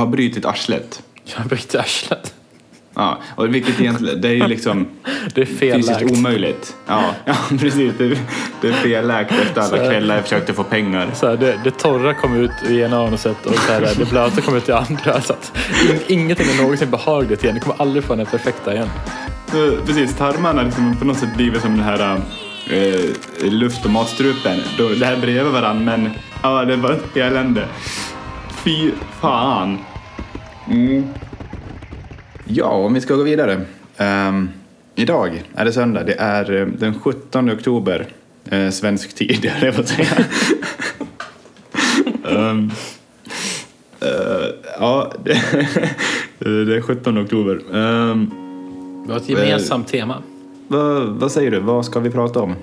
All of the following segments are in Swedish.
har brutit arslet. Jag har brutit arslet. Ja, och vilket egentligen, det är ju liksom Det är fysiskt omöjligt. Ja, ja precis. Det, det är felläkt efter alla Så- kvällar jag försökte få pengar. Så här, det, det torra kom ut i ena anuset och så här, det blöta kom ut i andra. Så att in, ingenting är någonsin behagligt igen. Du kommer aldrig få den perfekta igen. Så, precis, tarmarna liksom på något sätt blivit som den här eh, luft och matstrupen. Då, det här bredvid varandra, men ja, det var ett elände. Fy fan. Mm. Ja, om vi ska gå vidare. Ehm, idag är det söndag. Det är eh, den 17 oktober, eh, svensk tid, jag på att säga. Ehm, eh, ja, det, det är 17 oktober. Ehm, Vi har ett gemensamt tema. vad, vad säger du? Vad ska vi prata om?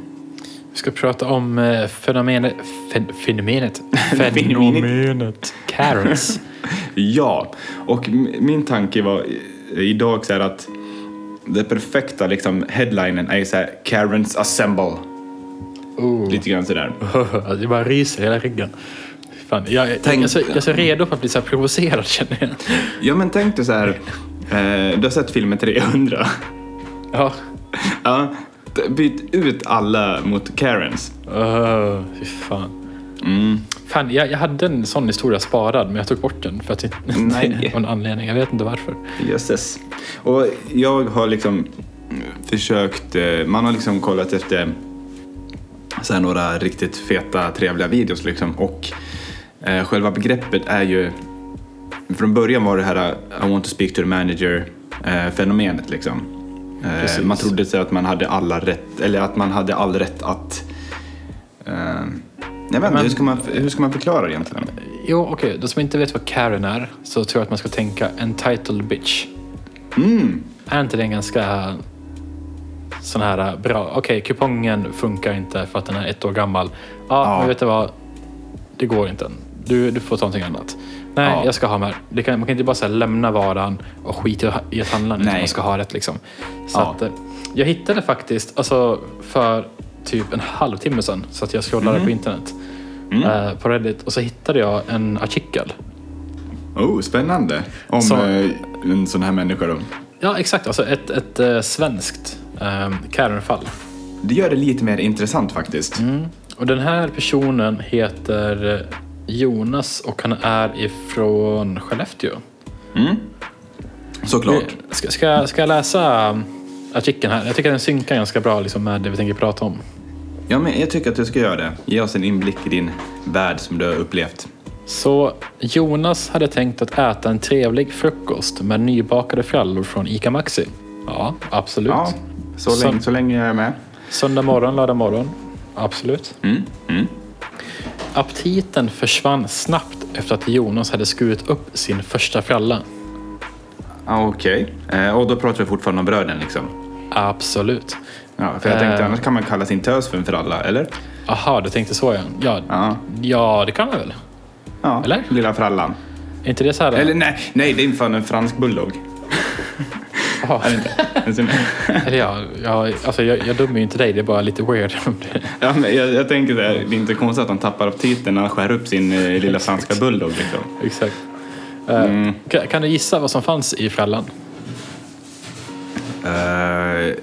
Vi ska prata om fenomenet, fen, Fenomenet. fenomenet Karens. Ja, och min tanke var i- idag så här att det perfekta liksom headlinen är så här Karens assemble. Oh. Lite grann sådär. Det bara ryser hela ryggen. Fan, jag, Tänk- jag, är så, jag är så redo för att bli så här provocerad känner jag. Ja men tänk dig så här, eh, du har sett filmen 300. Ja. ja, byt ut alla mot Karens. Uh, fy fan. Mm. Fan, jag, jag hade en sån historia sparad men jag tog bort den för att Nej. av en anledning. Jag vet inte varför. Jösses. Och jag har liksom försökt, eh, man har liksom kollat efter så här några riktigt feta, trevliga videos liksom. Och eh, själva begreppet är ju, från början var det här I want to speak to the manager eh, fenomenet liksom. Eh, man trodde sig att man hade alla rätt, eller att man hade all rätt att eh, vet inte, Men- hur, ska man, hur ska man förklara det egentligen? Jo, okej. De som inte vet vad Karen är så tror jag att man ska tänka entitled bitch. Mm, Är inte det en ganska sån här äh, bra... Okej, kupongen funkar inte för att den är ett år gammal. Ja, Ja. men vet du vad? Det går inte. Du, du får ta någonting annat. Nej, Ja. jag ska ha mer. Kan, man kan inte bara här, lämna varan och skita i att handla utan Nej. man ska ha rätt liksom. Så Ja. att, eh, jag hittade faktiskt, alltså för typ en halvtimme sedan, så att jag scrollade på internet, Mm. eh, på Reddit, och så hittade jag en artikel. Oh, spännande. Om Så- eh, en sån här människa då. Ja, exakt. Alltså ett, ett eh, svenskt eh, Karen-fall. Det gör det lite mer intressant faktiskt. Mm. Och den här personen heter Jonas och han är ifrån Skellefteå. Mm. Såklart. Ska, ska, ska jag läsa um, artikeln här? Jag tycker den synkar ganska bra liksom, med det vi tänker prata om. Ja, men jag tycker att du ska göra det. Ge oss en inblick i din värld som du har upplevt. Så Jonas hade tänkt att äta en trevlig frukost med nybakade frallor från ICA Maxi. Ja, absolut. Ja, så, länge, så länge jag är med. Söndag morgon, lördag morgon. Absolut. Mm. Mm. Aptiten försvann snabbt efter att Jonas hade skurit upp sin första fralla. Ah, Okej. Eh, och då pratar vi fortfarande om bröden liksom. Absolut. Ja, för jag tänkte Eh. annars kan man kalla sin tös för en fralla, eller? Aha, du tänkte så ja. Ja, Ja. ja det kan man väl? ja. Eller? Lilla frallan. Är inte det så här? Eller nej, nej, det är fan en fransk bulldog. Aha. Är det inte? En sån- Eller ja, ja, alltså jag, jag dömer ju inte dig, det är bara lite weird. ja, men jag, jag tänker det, det är inte konstigt att han tappar aptiten när han skär upp sin eh, lilla franska bulldog. Liksom. Exakt. Eh, Mm. kan, kan du gissa vad som fanns i frallan? Eh,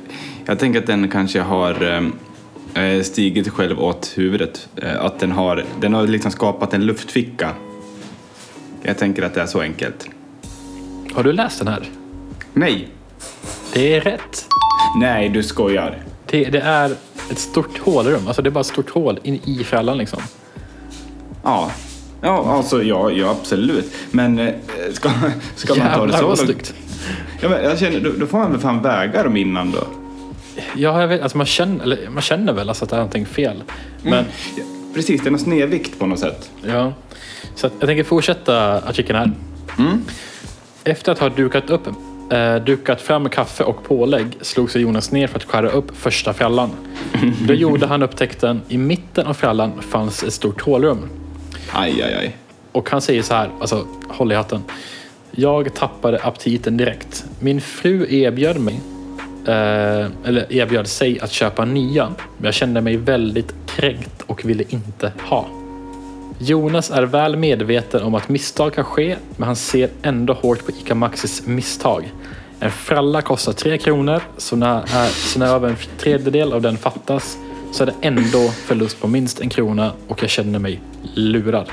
jag tänker att den kanske har eh, stigit själv åt huvudet. Eh, att den har, den har liksom skapat en luftficka. Jag tänker att det är så enkelt. Har du läst den här? Nej! Det är rätt. Nej, du skojar. Det, det är ett stort hålrum, alltså det är bara ett stort hål in i frallan liksom. Ja. Ja, alltså ja, ja absolut. Men eh, ska, ska man ta det Jävlar så långt? Ja, men jag känner, då, då får man väl fan väga dem innan då. Ja, jag vet, alltså man, känner, eller, man känner väl alltså att det är någonting fel. Men Mm. Precis, det är någon snedvikt på något sätt. ja, så jag tänker fortsätta artikeln här. Mm. Efter att ha dukat, upp, eh, dukat fram kaffe och pålägg slog sig Jonas ner för att skära upp första frallan. Då gjorde han upptäckten. I mitten av frallan fanns ett stort hålrum. Aj, aj, aj. Och han säger så här, alltså håll i hatten. Jag tappade aptiten direkt. Min fru erbjöd mig, eh, eller erbjöd sig att köpa nya. Men jag kände mig väldigt kränkt och ville inte ha. Jonas är väl medveten om att misstag kan ske, men han ser ändå hårt på ICA Maxis misstag. En fralla kostar 3 kronor, så när, är, så när över en tredjedel av den fattas så är det ändå förlust på minst en krona och jag känner mig lurad.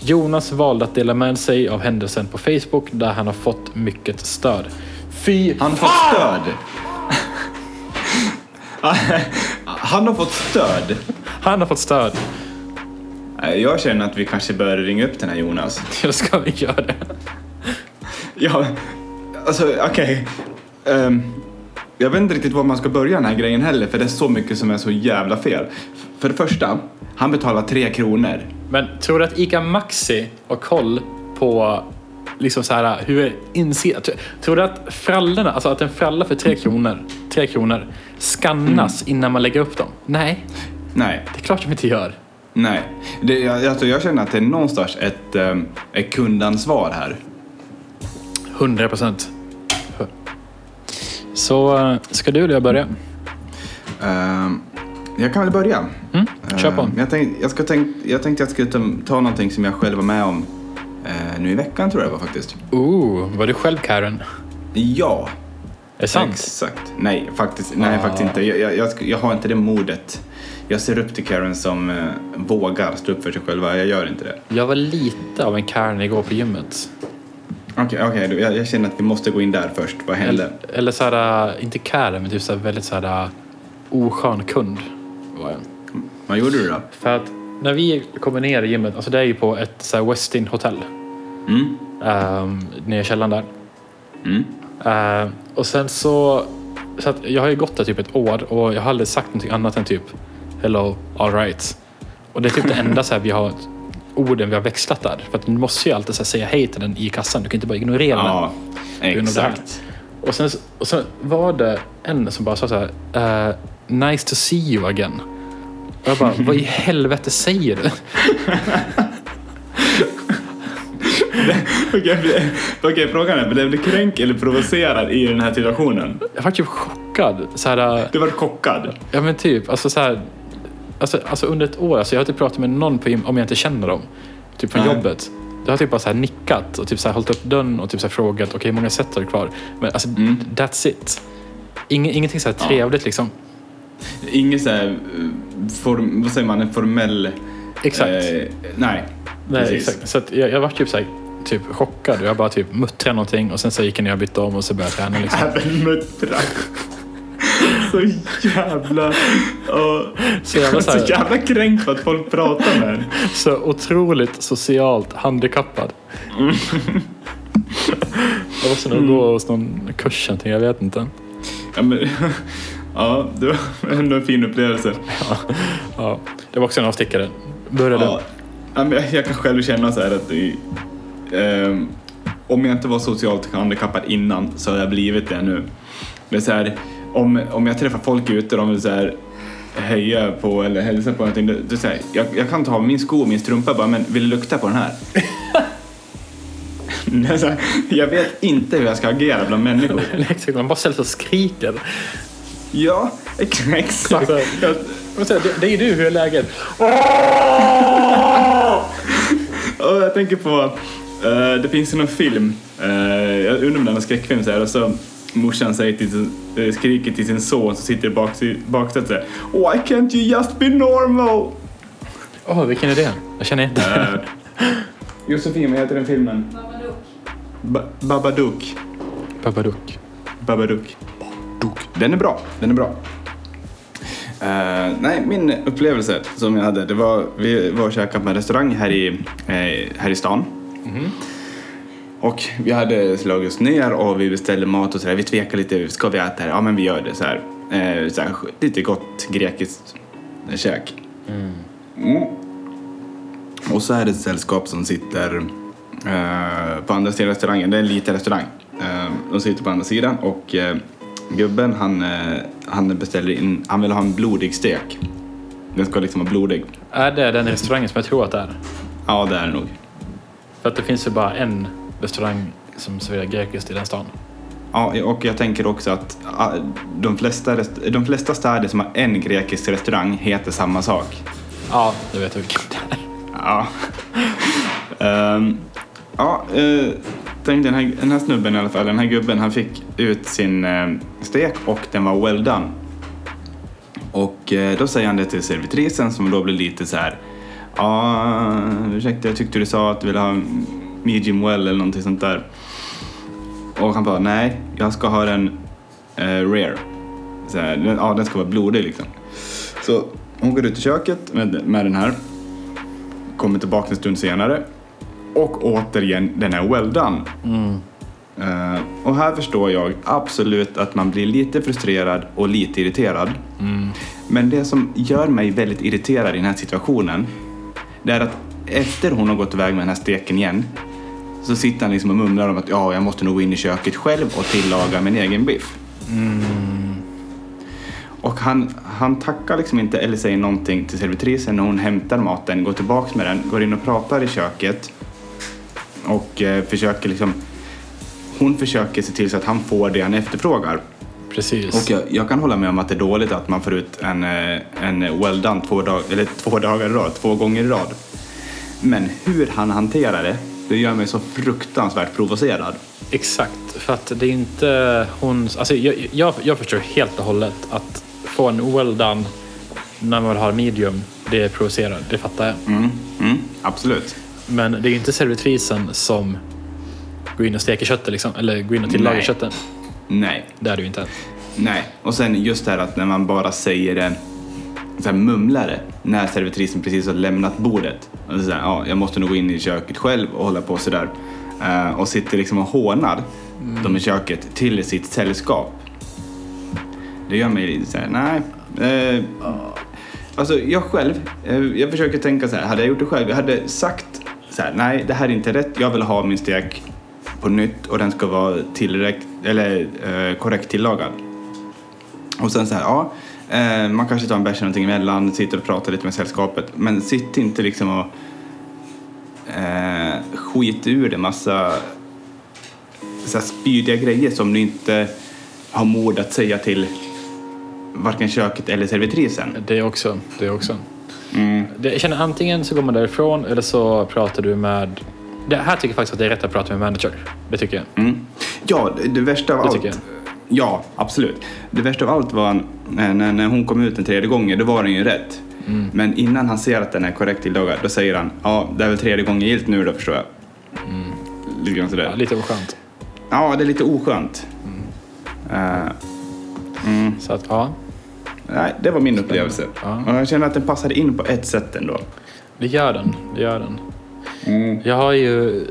Jonas valde att dela med sig av händelsen på Facebook där han har fått mycket stöd. Fy Han fått stöd. Han har fått stöd. Han har fått stöd. Jag känner att vi kanske bör ringa upp den här Jonas. Ja, ska vi göra det? Ja, alltså okej. Ehm, jag vet inte riktigt var man ska börja den här grejen heller för det är så mycket som är så jävla fel. För det första, han betalar tre kronor. Men tror du att ICA Maxi har koll på liksom så här, hur inser, Tror du att frallorna, alltså att en fralla för tre kronor, tre kronor skannas innan man lägger upp dem? Nej, Nej, det är klart de inte gör. nej. Det, jag, alltså, jag känner att det är någonstans ett, um, ett kundansvar här. 100 procent. Så eh, ska du eller jag börja? Ehm, jag kan väl börja. Mm, kör på. Ehm, jag, tänk, jag, ska tänk, jag tänkte att jag skulle ta, ta någonting som jag själv var med om eh, nu i veckan tror jag det var faktiskt. Ooh, var du själv Karen? Ja, Är det sant? exakt. Nej, faktiskt, nej, Ah. faktiskt inte. Jag, jag, jag, jag har inte det modet. Jag ser upp till Karen som eh, vågar stå upp för sig själva. Jag gör inte det. Jag var lite av en Karen igår på gymmet. Okej, okej. då. jag, jag känner att vi måste gå in där först. Vad hände? Eller, eller så här, äh, inte Karen, men typ så här väldigt så här äh, oskön kund var jag. Vad gjorde du då? För att när vi kommer ner i gymmet, alltså det är ju på ett så här Westin hotell. Mm? Um, nere i källaren där. Mm? Eh, och sen så, så att jag har ju gått där typ ett år och jag har aldrig sagt någonting annat än typ Hello, alright. Och det är typ det enda så här vi har orden vi har växlat där. För att du måste ju alltid så här, säga hej till den i kassan. Du kan inte bara ignorera den. Ja, här. exakt. Och sen, och sen var det en som bara sa så här eh, Nice to see you again. Jag bara, vad i helvete säger du? Okej, okej, frågan är, blev du kränkt eller provocerad i den här situationen? Jag var typ chockad. Så här, eh, Du var chockad. Ja men typ, alltså så här, alltså, alltså under ett år, alltså jag har inte pratat med någon på gym om jag inte känner dem. Typ från Nej. jobbet. Jag har typ bara så här nickat och typ så här hållit upp dörren och typ så här frågat okej hur många set har du kvar? Men alltså Mm. that's it. Ing, ingenting så här Ja. trevligt liksom. Inget så här, eh, form, vad säger man, en formell... Exakt. Eh, nej, Nej, precis. exakt. Så jag, jag var typ så här, typ chockad och jag bara typ muttrade någonting och sen så gick jag ner och bytte om och så började jag träna liksom. Även muttra. Så jävla... åh. Så var så så jävla kränkt för att folk pratar med en. Så otroligt socialt handikappad. jag måste nog gå hos någon kurs jag vet inte. Ja, men, ja, det var ändå en fin upplevelse. Ja, det var också en avstickare. Började. Ja, ja, men jag, jag kan själv känna så här att i, ehm, om jag inte var socialt handikappad innan så har jag blivit det nu. Det är så här, om, om jag träffar folk ute och de vill så här, heja på eller hälsa på någonting. Det, det så här, jag, jag kan ta min sko och min strumpa bara, men vill du lukta på den här? Jag vet inte hur jag ska agera bland människor. Man bara ställer sig och skriker. Ja, ex- exakt. Jag, Men så här, Det, det är ju du, hur är läget? Och jag tänker på, eh, det finns ju någon film, uh, jag undrar om det är någon skräckfilm så här, och så morsan säger till, sin- eh, skriker till sin son som sitter i bak, baksätet Why can't you just be normal? Åh, vilken är det? Jag känner inte. Uh, Josefin, vad heter den filmen? Ba- Babadook. Babadook. Babadook. Den är bra, den är bra. Eh, nej, min upplevelse som jag hade, det var, vi var och käkade på en restaurang här i, eh, här i stan. Och vi hade slagit oss ner och vi beställde mat och sådär. Vi tvekade lite, ska vi äta här? Ja men vi gör det så här. Eh, så här lite gott grekiskt käk. Mm. Och så är det ett sällskap som sitter eh, på andra sidan restaurangen. Det är en liten restaurang. Eh, de sitter på andra sidan och eh, gubben han, eh, han beställer in, han vill ha en blodig stek. Den ska liksom vara blodig. Är det den restaurangen som jag tror att det är? Ja, det är det nog. För att det finns ju bara en restaurang som serverar grekiskt i den stan. Ja, och jag tänker också att ah, de flesta, de flesta städer som har en grekisk restaurang heter samma sak. Ja, det vet vilken det är. Ja. Ehm, ja, uh, tänk den här, den här snubben i alla fall, den här gubben, han fick ut sin eh, stek och den var well done. Och eh, då säger han det till servitrisen som då blir lite så här. Ja, ursäkta, jag tyckte du sa att du ville ha medium well eller någonting sånt där. Och han bara, nej, jag ska ha den eh, rare. Så här, den, ja, den ska vara blodig liksom. Så hon går ut i köket med, med den här. Kommer tillbaka en stund senare. Och återigen, den är well done. Eh, och här förstår jag absolut att man blir lite frustrerad och lite irriterad. Men det som gör mig väldigt irriterad i den här situationen, det är att efter hon har gått iväg med den här steken igen, så sitter han liksom och mumlar om att ja, jag måste nog gå in i köket själv och tillaga min egen biff. Och han, han tackar liksom inte eller säger någonting till servitrisen när hon hämtar maten, går tillbaks med den, går in och pratar i köket och eh, försöker liksom hon försöker se till så att han får det han efterfrågar. Precis. Och jag, jag kan hålla med om att det är dåligt att man får ut en, eh, en well done två, dag, eller två dagar i rad, två gånger i rad. Men hur han hanterar det, det gör mig så fruktansvärt provocerad. Exakt, för att det är inte hon... Alltså jag, jag, jag förstår helt och hållet att få en well done när man har medium, det är provocerande, det fattar jag. Mm, mm, absolut. Men det är ju inte servitrisen som går in och steker köttet liksom, eller går in och tillagar Nej. köttet. Nej, Det är det ju inte. nej. Och sen just det här att när man bara säger det, så här mumlar det, när servitrisen precis har lämnat bordet. Och så här, ja, jag måste nog gå in i köket själv och hålla på sådär. Uh, och sitter liksom och hånar dem i köket till sitt sällskap. Det gör mig lite såhär, nej. Eh, alltså jag själv, eh, jag försöker tänka så här, hade jag gjort det själv, jag hade sagt så här, nej det här är inte rätt, jag vill ha min stek på nytt och den ska vara tillräck, eller, eh, korrekt tillagad. Och sen så här, ja, eh, man kanske tar en bärs eller någonting emellan, sitter och pratar lite med sällskapet, men sitt inte liksom och eh, skit ur det massa så här spydiga grejer som du inte har mod att säga till varken köket eller servitrisen. Det också. Det också. Mm. Det, jag känner antingen så går man därifrån eller så pratar du med... Det här tycker jag faktiskt att det är rätt att prata med manager. Det tycker jag. Mm. Ja, det, värsta av Det allt. Ja, absolut. Det värsta av allt var eh, när, när hon kom ut en tredje gången, då var den ju rätt. Mm. Men innan han ser att den är korrekt tillagad, då säger han ja, det är väl tredje gången gillt nu då förstår jag. Lite grann sådär. Mm. Ja, lite oskönt. Ja, det är lite oskönt. Eh, mm. Så att, ja. Nej, det var min upplevelse. Ja. Och jag känner att den passade in på ett sätt ändå. Det gör den. Det gör den. Jag har ju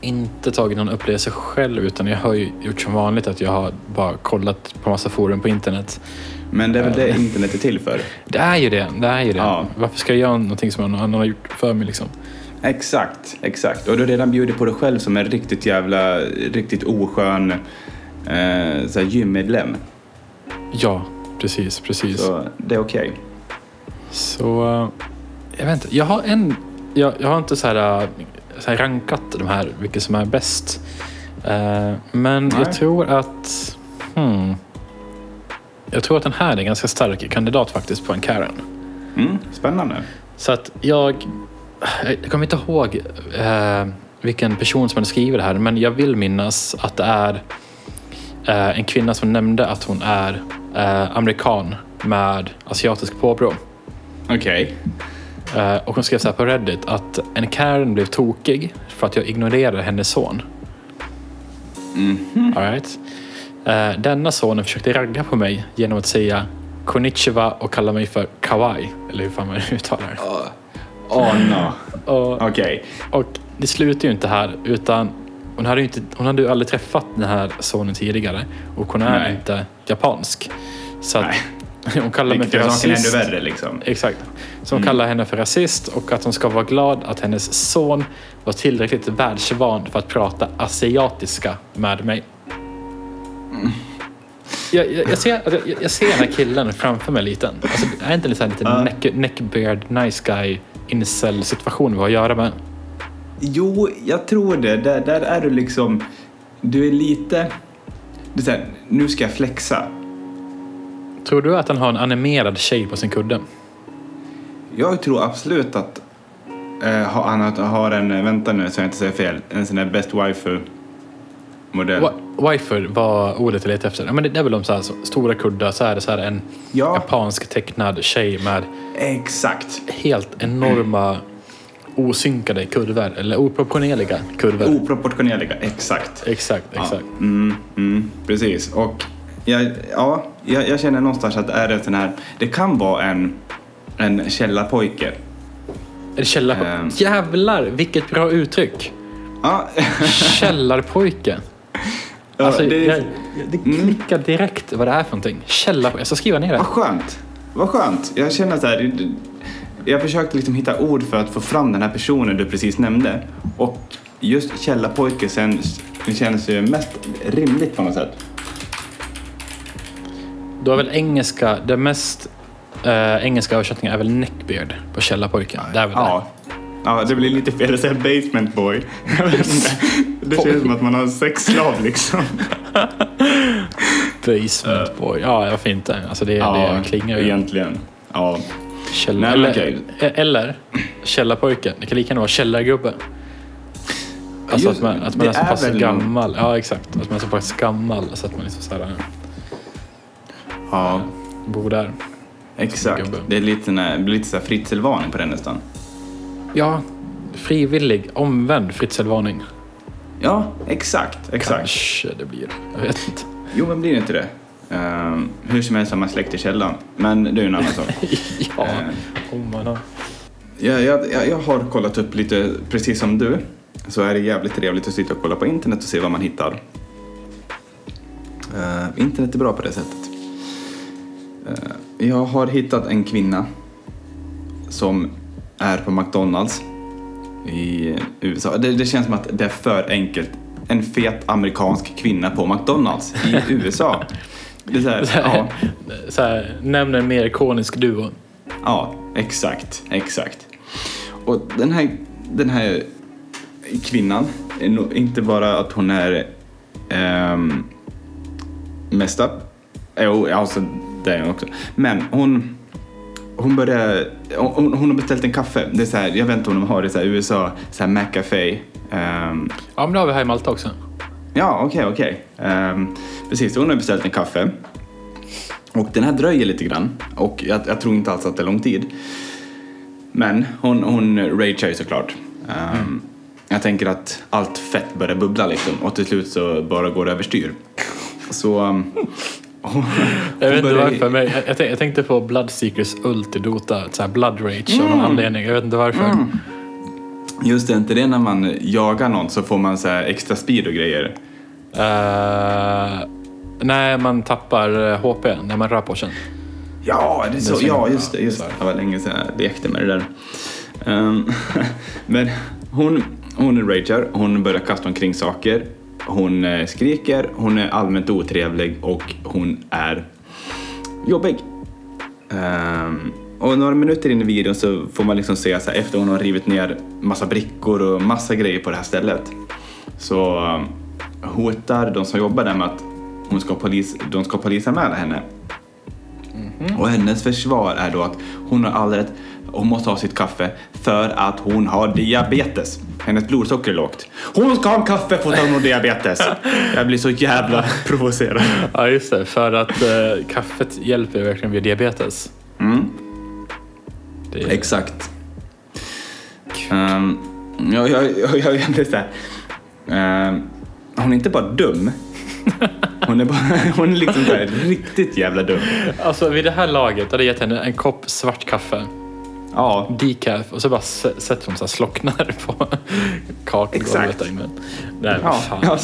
inte tagit någon upplevelse själv utan jag har ju gjort som vanligt att jag har bara kollat på massa forum på internet. Men det är väl det internet är till för. Det är ju det. Det är ju det. Ja. Varför ska jag göra någonting som någon annan har gjort för mig liksom? Exakt, exakt. Och du har redan bjudit på dig själv som en riktigt jävla, riktigt oskön eh, så gymmedlem. Ja, precis, precis. Så, Så det är okej. eh, jag vet inte. Jag har en... Jag, jag har inte så här, eh, så här rankat de här, vilket som är bäst. Eh, men Nej. jag tror att... Hmm, jag tror att den här är en ganska stark kandidat faktiskt på en Karen. Mm, spännande. Så att jag... Jag kommer inte ihåg eh, vilken person som hade skrivit det här, men jag vill minnas att det är eh, en kvinna som nämnde att hon är eh, amerikan med asiatisk påbrå. Okej. Eh, och hon skrev så här på Reddit att en Karen blev tokig för att jag ignorerade hennes son. Mhm. All right. Eh, denna sonen försökte ragga på mig genom att säga konnichiwa och kalla mig för kawaii. Eller hur fan man uttalar det. Åh no. Och, Okej. och det slutar ju inte här utan hon hade ju, inte, hon hade aldrig träffat den här sonen tidigare och hon är Nej. inte japansk. Så att Nej. hon kallar mig för saken ännu rasist. värre liksom. Exakt. Så hon kallar henne för rasist och att hon ska vara glad att hennes son var tillräckligt världsvan för att prata asiatiska med mig. Jag, jag, jag, ser, alltså, jag, jag ser den här killen framför mig lite. Alltså, är inte en liten neck, neckbeard nice guy incel situation vi har att göra med? Jo, jag tror det. Där, där är du liksom... Du är lite... Så här, nu ska jag flexa. Tror du att han har en animerad tjej på sin kudde? Jag tror absolut att eh, ha- han har- en, vänta nu så jag inte säger fel, en sån där Best Waifu-modell. Wa- Wifer var ordet jag letade efter. Ja, men det är väl de så här så, stora kuddar, så är det så här en Ja. japansk tecknad tjej med Exakt. helt enorma osynkade kurvor, eller oproportionerliga kurvor. Oproportionerliga, exakt. Exakt, Ja, exakt. mm, mm, precis. Och jag, ja, jag, jag känner någonstans att det är en sån här, det kan vara en, en källarpojke. Är det källar... Ehm. Jävlar, vilket bra uttryck! Ja, Källarpojke. ja, Alltså, det, jag, det klickar direkt vad det är för någonting. Källarpojke. Jag ska skriva ner det. Vad skönt. Vad skönt. Jag känner här, det- jag försökte liksom hitta ord för att få fram den här personen du precis nämnde. Och just källarpojke känns, det känns ju mest rimligt på något sätt. Du har väl engelska, det mest eh, engelska översättningen är väl neckbeard på källarpojken. Det är väl Ja. Ja, det blir lite fel att säga basement boy. Det känns som att man har en sexslav liksom. det. Basement boy. Ja, varför inte? Alltså det, det klingar ju. egentligen. Ja. Käll- Nej, eller, okej. eller källarpojke. Det kan lika gärna vara källargubbe. Alltså Just- att man, att man är så är pass väl- gammal. Ja, exakt. Att man är så pass gammal så att man liksom så här, ja, bor där. exakt. Det är lite, det blir lite så här fritzelvarning på den nästan. Ja, frivillig, omvänd fritzelvarning. Ja, exakt. Exakt. Kanske det blir. Jag vet inte. Jo, men blir det inte det? Ehm, hur som helst har man släckt i källaren. Men det är ju en annan sak. ja, Eh, om man har... jag, jag, jag har kollat upp lite, precis som du, så är det jävligt trevligt att sitta och kolla på internet och se vad man hittar. Eh, internet är bra på det sättet. Eh, jag har hittat en kvinna som är på McDonalds i USA. Det, det känns som att det är för enkelt. En fet amerikansk kvinna på McDonalds i USA. Det är så här, ja. Så här, nämn en mer ikonisk duo. Ja, exakt, exakt. Och den här, den här kvinnan, inte bara att hon är um, messed up, jo, alltså det är hon också, men hon, hon började, hon, hon har beställt en kaffe, det är så här, jag vet inte om de har det i så här USA, så här McCafé. ehm, Ja, men det har vi här i Malta också. Ja, okej, okej. Ehm, precis, hon har beställt en kaffe. Och den här dröjer lite grann. Och jag, jag tror inte alls att det är lång tid. Men hon, hon ragear ju såklart. Ehm, Jag tänker att allt fett börjar bubbla liksom. Och till slut så bara går det överstyr. Så... um, hon, Jag vet inte börjar- varför, men jag, jag, tänkte, på Bloodseekers ult i Dota. Så här blood rage av någon anledning. Jag vet inte varför. Just det, inte det när man jagar någon så får man så här extra speed och grejer. Uh, nej, man tappar eh, HP när man rör på sig. Ja, det är så, så- ja just det. Just det. var länge sedan jag lekte med det där. Ehm, men hon, hon ragear, hon börjar kasta omkring saker. Hon eh, skriker, hon är allmänt otrevlig och hon är jobbig. Ehm, och några minuter in i videon så får man liksom se här, efter hon har rivit ner massa brickor och massa grejer på det här stället så um, hotar de som jobbar där med att hon ska polis, de ska polisanmäla henne. Och hennes försvar är då att hon har all rätt, hon måste ha sitt kaffe för att hon har diabetes. Hennes blodsocker är lågt. Hon ska ha en kaffe för att hon har diabetes. Jag blir så jävla provocerad. Ja, just det. För att eh, kaffet hjälper verkligen vid diabetes. Mm, är, exakt. Um, jag, jag, jag, jag, jag blir så här. ehm, hon är inte bara dum. Hon är, bara, hon är liksom så riktigt jävla dum. Alltså vid det här laget hade jag gett henne en kopp svart kaffe. Ja, Decaf och så bara s- sett hon så här slocknar på inne. Nej, Ja, fan. ja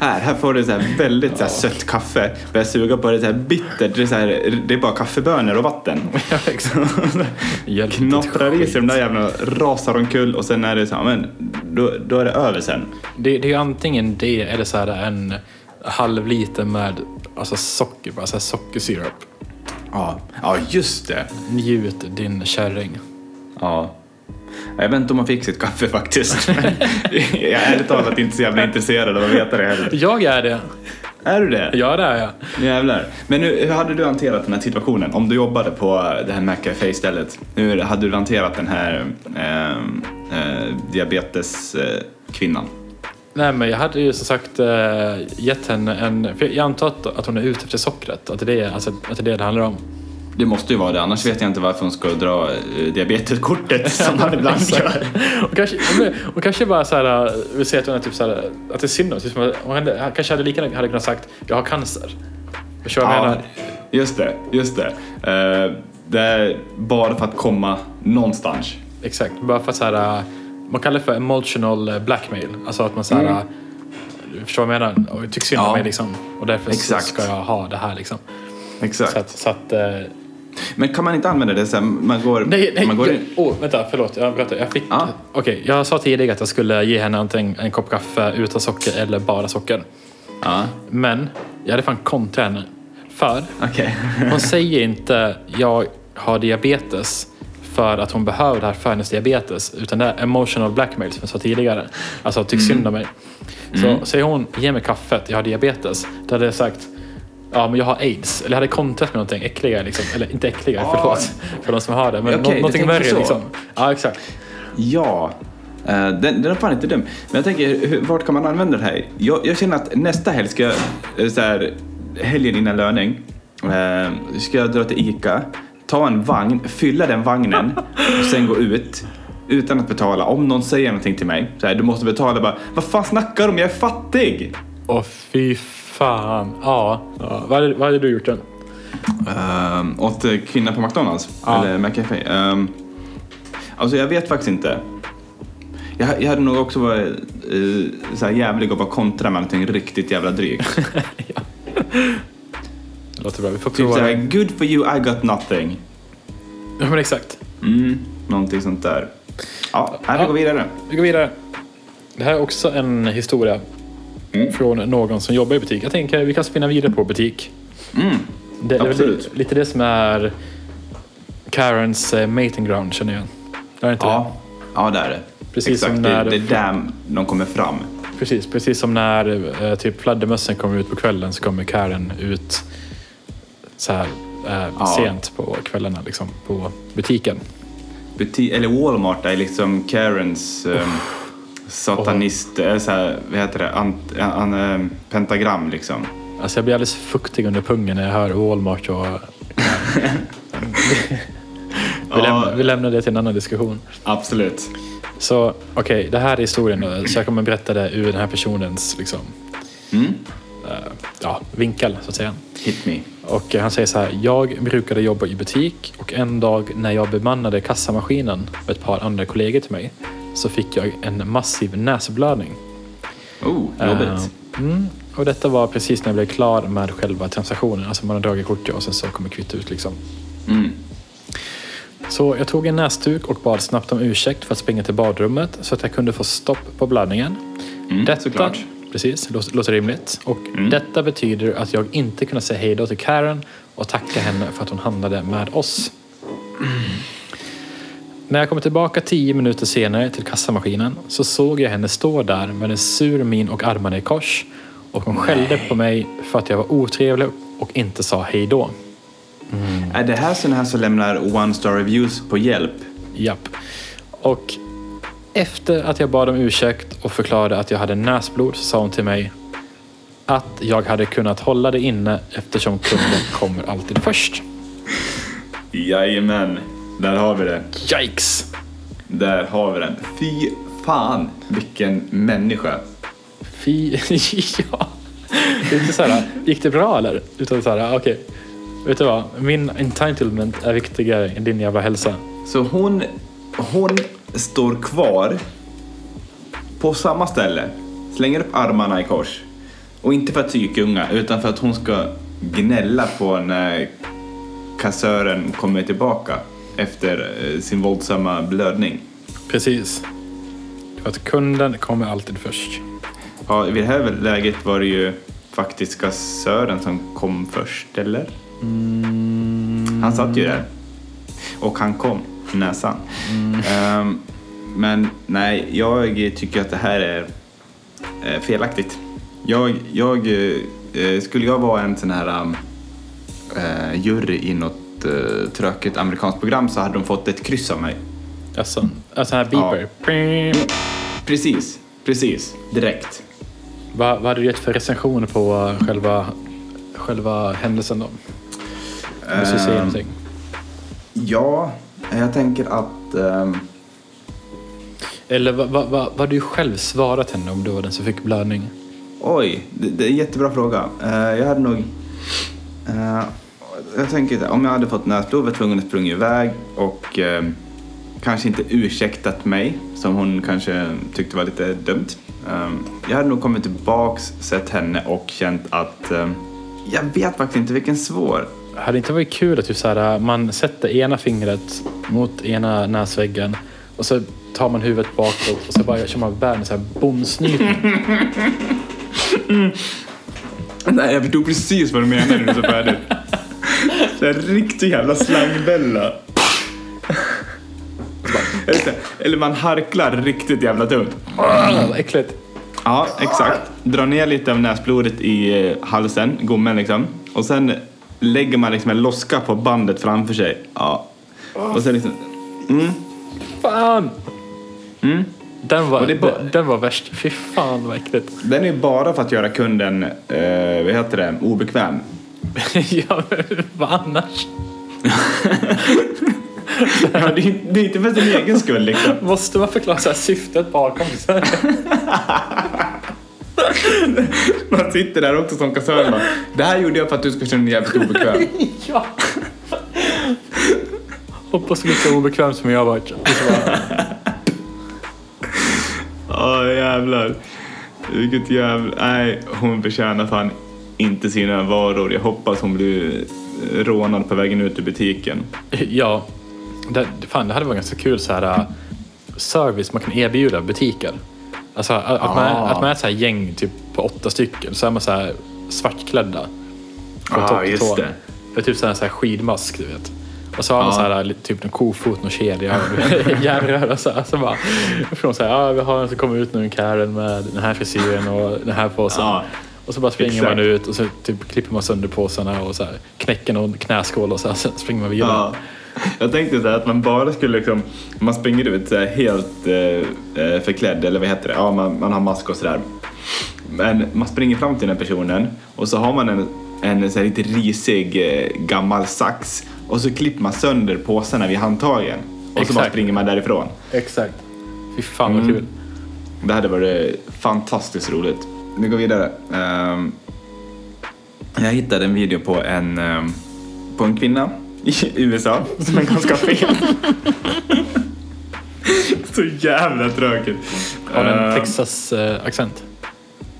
här, här får du så här väldigt så här sött kaffe. Börjar suga på det så här bittert. Det är, så här, det är bara kaffebönor och vatten. Ja, exakt. Knopprar i sig de där jävla rasar omkull och sen är det så här, men då, då är det över sen. Det, det är antingen det eller så här en halv liter med alltså socker, bara så här sockersirap. Ja, ja just det. Njut din kärring. Ja. Jag vet inte om man fick sitt kaffe faktiskt. Jag är ärligt talat inte så jävla intresserad av att veta det heller. Jag är det. Är du det? Ja, det är jag. Jävlar. Men nu, hur hade du hanterat den här situationen? Om du jobbade på det här McAfee-stället, hur hade du hanterat den här eh, eh, diabeteskvinnan? Nej, men jag hade ju som sagt eh, gett henne en... Jag antar att, att hon är ute efter sockret. Att det är alltså, att det, är det det handlar om. Det måste ju vara det, annars vet jag inte varför hon ska dra eh, diabeteskortet som man ibland gör. Och kanske, och kanske bara så här, vi säger att hon är typ så här, att det är synd om typ hon hade, kanske hade lika hade kunnat sagt jag har cancer. Förstår du vad jag Ja, menar? just det, just det. Eh, det är bara för att komma någonstans. Exakt, bara för att så här, man kallar det för emotional blackmail. Alltså att man så här, du förstår vad jag menar? Och tycker synd om Ja. mig liksom. Och därför Exakt. ska jag ha det här liksom. Exakt. Så att, så att eh, Men kan man inte använda det sen? Man går... Nej, nej, man går jag, in... oh, vänta, förlåt. Jag, berättar. jag fick... Ja. Okej, jag sa tidigare att jag skulle ge henne antingen en kopp kaffe utan socker eller bara socker. Ja, Men jag hade fan kontrat henne. För okej. hon säger inte jag har diabetes för att hon behöver det här för hennes diabetes. Utan det är emotional blackmail som jag sa tidigare. Alltså tyck synd om mig. Så säger hon ge mig kaffet, jag har diabetes. Då hade jag sagt Ja men jag har aids. Eller jag hade kontrat med någonting äckligare liksom. Eller inte äckligare, Ah. förlåt. För de som har det. Men Okej, nå- någonting värre liksom. Ja exakt. Ja, eh, den, den är fan inte dum. Men jag tänker, hur, vart kan man använda det här? Jag, jag känner att nästa helg ska jag, eh, så här, helgen innan löning, eh, ska jag dra till ICA, ta en vagn, fylla den vagnen och sen gå ut utan att betala. Om någon säger någonting till mig, så här, du måste betala bara, vad fan snackar du om? Jag är fattig! Åh fy fan. Ja. ja. Vad, hade, vad hade du gjort då? Um, åt kvinnan på McDonalds, Ja. eller McCafe. Um, alltså jag vet faktiskt inte. Jag, jag hade nog också varit uh, så jävlig och bara kontra med någonting riktigt jävla drygt. Det låter bra. Vi får typ prova såhär, det. good for you, I got nothing. Ja men exakt. Mm, någonting sånt där. Ja, här vi Ja. går vidare. Vi går vidare. Det här är också en historia Mm. från någon som jobbar i butik. Jag tänker vi kan spinna vidare på butik. Mm. Det, det är Absolut. lite det som är Karens eh, mating ground känner jag. Är det inte det? Ja, ja det är det. Precis Exakt, som det, när- det är där de kommer fram. Precis, precis som när eh, typ fladdermössen kommer ut på kvällen så kommer Karen ut så här eh, Ja. sent på kvällarna liksom, på butiken. Buti- eller Walmart är liksom Karens um, satanist, eh, så här, vad heter det, Ant, an, eh, pentagram liksom. Alltså jag blir alldeles fuktig under pungen när jag hör Walmart och... vi, lämnar, vi lämnar det till en annan diskussion. Absolut. Så okej, det här är historien. Så jag kommer berätta det ur den här personens liksom, Mm. Eh, ja, vinkel så att säga. Hit me. Och eh, han säger så här. Jag brukade jobba i butik och en dag när jag bemannade kassamaskinen med ett par andra kollegor till mig så fick jag en massiv näsblödning. Oh, jobbigt. Eh, mm, och detta var precis när jag blev klar med själva transaktionen. Alltså man har dragit kortet och sen så kommer kvitto ut liksom. Mm. Så jag tog en näsduk och bad snabbt om ursäkt för att springa till badrummet så att jag kunde få stopp på blödningen. Mm, detta, såklart. Precis, låter, låter rimligt. Och Mm. detta betyder att jag inte kunde säga hej då till Karen och tacka henne för att hon handlade med oss. När jag kom tillbaka tio minuter senare till kassamaskinen så såg jag henne stå där med en sur min och armarna i kors och hon skällde på mig för att jag var otrevlig och inte sa hej då. Är det här sådana här som lämnar one star reviews på hjälp? Japp. Och efter att jag bad om ursäkt och förklarade att jag hade näsblod så sa hon till mig att jag hade kunnat hålla det inne eftersom kunden kommer alltid först. Jajamän, där har vi det. Yikes! Där har vi den. Fy fan vilken människa. Fy... ja. Det är inte så här, gick det bra eller? Utan så här, okej. Vet du vad? Min entitlement är viktigare än din jävla hälsa. Så hon, hon står kvar på samma ställe, slänger upp armarna i kors. Och inte för att tykunga, utan för att hon ska gnälla på när kassören kommer tillbaka efter eh, sin våldsamma blödning. Precis. För att kunden kommer alltid först. Ja, vid det här läget var det ju faktiskt kassören som kom först, eller? Han satt ju där. Och han kom, näsan. Ehm, men nej, jag tycker att det här är eh, felaktigt. Jag, jag eh, skulle jag vara en sån här um, eh, jury i något eh, tråkigt amerikanskt program så hade de fått ett kryss av mig. Alltså, alltså här beeper. Precis, precis, direkt. Vad, vad hade du gett för recensioner på själva, själva händelsen då? Om du skulle säga Ehm, någonting. Ja, jag tänker att... ehm, Eller vad, vad, vad, vad hade du själv svarat henne om du var den som fick blödning? oj, det, det är en jättebra fråga. Eh, jag hade nog... eh, jag tänker här, om jag hade fått näsblod, var tvungen att springa iväg och ehm, kanske inte ursäktat mig, som hon kanske tyckte var lite dumt. Ehm, jag hade nog kommit tillbaks, sett henne och känt att... ehm, jag vet faktiskt inte vilken svår. Hade det inte varit kul att typ så här, man sätter ena fingret mot ena näsväggen och så tar man huvudet bakåt och så bara kör man världens så här bomsnypning. Nej, jag förstod precis vad du menade när du sa färdigt. Så här riktig jävla slangbälla. Eller, man harklar riktigt jävla tungt. Ah, vad äckligt. Ja, exakt. Dra ner lite av näsblodet i eh, halsen, gommen liksom. Och sen lägger man liksom en loska på bandet framför sig. Ja. Och sen liksom... Mm. Fan! Mm. Den var, bara- den, den var värst. Fy fan vad äckligt. Den är bara för att göra kunden, eh, vad heter det, obekväm. ja, men vad annars? Ja, det, är, det är inte för sin egen skull liksom. Måste man förklara så här syftet bakom? Så. Man sitter där också som kassör och bara, det här gjorde jag för att du ska känna dig jävligt obekväm. ja. Hoppas lika obekväm som jag varit. Så bara, Åh jävlar. Vilket jävla... Nej, hon förtjänar fan inte sina varor. Jag hoppas hon blir rånad på vägen ut ur butiken. Ja, det, fan, det hade varit ganska kul så här uh, service man kan erbjuda butiker. Alltså att, man, Ah. att man är ett så här gäng typ på åtta stycken så är man så här svartklädda. Från Ah, topp till tå. För typ så här, så här skidmask du vet. Och så har man Ja. så här, typ en kofot, någon kedja och en järnröra. Så, här, så bara, från så här, ja, vi har en som kommer ut nu, en Karen med den här frisyren och den här påsen. Ja, Och så bara springer exakt. man ut och så typ klipper man sönder påsarna och så här, knäcker någon knäskål och så här, springer man vidare. Ja. Jag tänkte så här att man bara skulle liksom, man springer ut så här helt eh, eh, förklädd, eller vad heter det? Ja, man, man har mask och sådär. Men man springer fram till den personen och så har man en, en så här lite risig eh, gammal sax och så klipper man sönder påsarna vid handtagen. Och så bara Exakt. springer man därifrån. Exakt. Fy fan vad Mm. kul. Det hade varit fantastiskt roligt. Vi går vidare. Ehm, jag hittade en video på en, ehm, på en kvinna i USA som är ganska fel. Så jävla tråkigt. Har den Ehm, Texas-accent?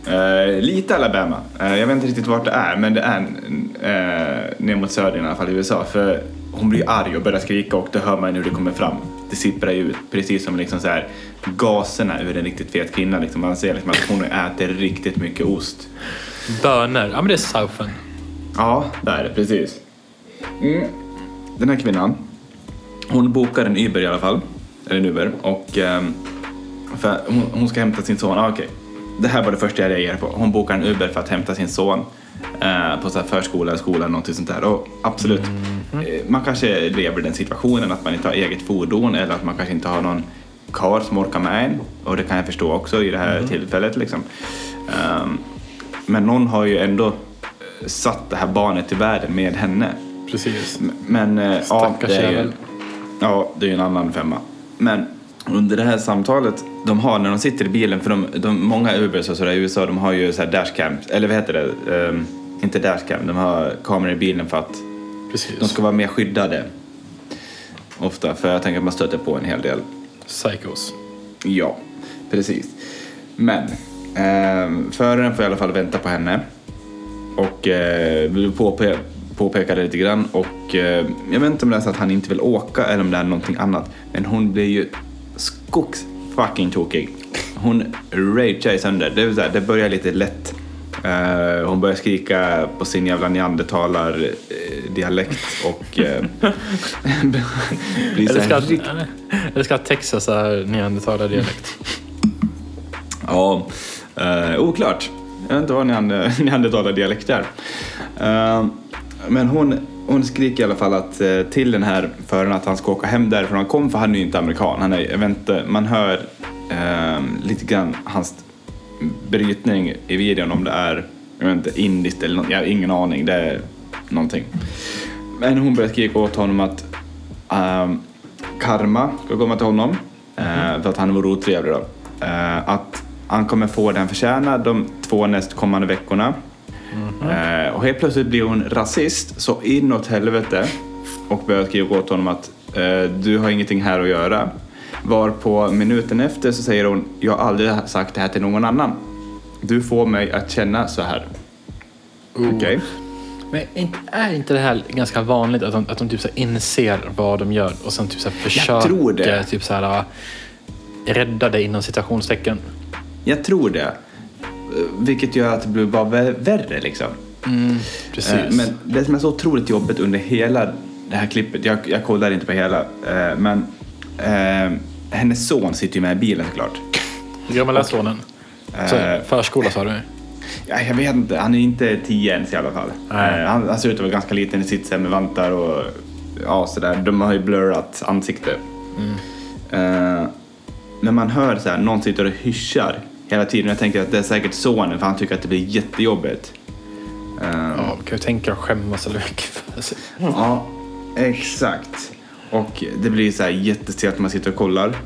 eh, lite Alabama. Eh, jag vet inte riktigt vart det är, men det är uh, ner mot södern i alla fall i USA. För hon blir arg och börjar skrika och då hör man hur det kommer fram. Det sipprar ju ut, precis som liksom så här, gaserna ur en riktigt fet kvinna. Liksom. Man ser liksom att hon äter riktigt mycket ost. Bönor. Ja men det är Southen. Ja, det är det, precis. Mm. Den här kvinnan, hon bokar en Uber i alla fall. Eller en Uber. Och ehm, för hon, hon ska hämta sin son. Ah, okej. Det här var det första jag reagerade på. Hon bokar en Uber för att hämta sin son eh, på så här förskola, skola eller någonting sånt där. Och absolut, eh, man kanske lever i den situationen att man inte har eget fordon eller att man kanske inte har någon karl som orkar med en. Och det kan jag förstå också i det här tillfället. Liksom. Ehm, men någon har ju ändå eh, satt det här barnet i världen med henne. Precis. Men eh, ja, det är ju, ja, det är ju en annan femma. Men under det här samtalet de har när de sitter i bilen, för de, de, många Ubers och sådär i USA, de har ju så här dashcams, eller vad heter det? Ehm, inte dashcam, de har kameror i bilen för att Precis. de ska vara mer skyddade. Ofta, för jag tänker att man stöter på en hel del Psychos. Ja, precis. Men eh, föraren får i alla fall vänta på henne. Och eh, vill påpe påpeka det lite grann. Och eh, jag vet inte om det är så att han inte vill åka eller om det är någonting annat. Men hon blir ju skogs fucking tokig. Hon ragear sönder. Det, säga, det börjar lite lätt. Eh, hon börjar skrika på sin jävla neandertalar-dialekt och eh, blir så Eller ska, här eller ska Texas är neandertalardialekt? Ja, eh, oklart. Jag vet inte vad neander- neandertalardialekt är. Eh, men hon, hon skriker i alla fall att, eh, till den här föraren att han ska åka hem därifrån han kom, för han är ju inte amerikan. Han är, jag vet inte, man hör eh, lite grann hans brytning i videon om det är jag vet inte, indiskt eller något, jag har ingen aning. Det är någonting. Men hon börjar skrika åt honom att ehm, karma ska komma till honom eh, för att han var otrevlig då. Eh, att han kommer få det han förtjänar de två nästkommande veckorna. Eh, och helt plötsligt blir hon rasist så inåt helvete och börjar skrika åt honom att eh, du har ingenting här att göra. Var på minuten efter så säger hon jag har aldrig sagt det här till någon annan. Du får mig att känna så här. Okej. Men är inte- det här ganska vanligt att de, att de typ så inser vad de gör och sen typ så försöker tror det. Typ så här, rädda det inom citationstecken? Jag tror det. Vilket gör att det blir bara vä- värre liksom. Precis. Eh, Men det som är så otroligt jobbigt under hela det här klippet, jag, jag kollar inte på hela, eh, men eh, hennes son sitter ju med i bilen såklart. Hur gammal är sonen? Så, Eh, förskola sa du? Ja, jag vet inte, han är inte tio ens i alla fall. Nej. Eh, Han, han ser ut att vara ganska liten i sitt med vantar och ja, sådär. De har ju blurrat ansikte. Eh, men man hör så här, någon sitter och hyschar hela tiden. Jag tänker att det är säkert sonen för han tycker att det blir jättejobbigt. Eh, Ja, man kan ju tänka och skämmas eller. Ja, exakt. Och det blir så här jättestelt när man sitter och kollar.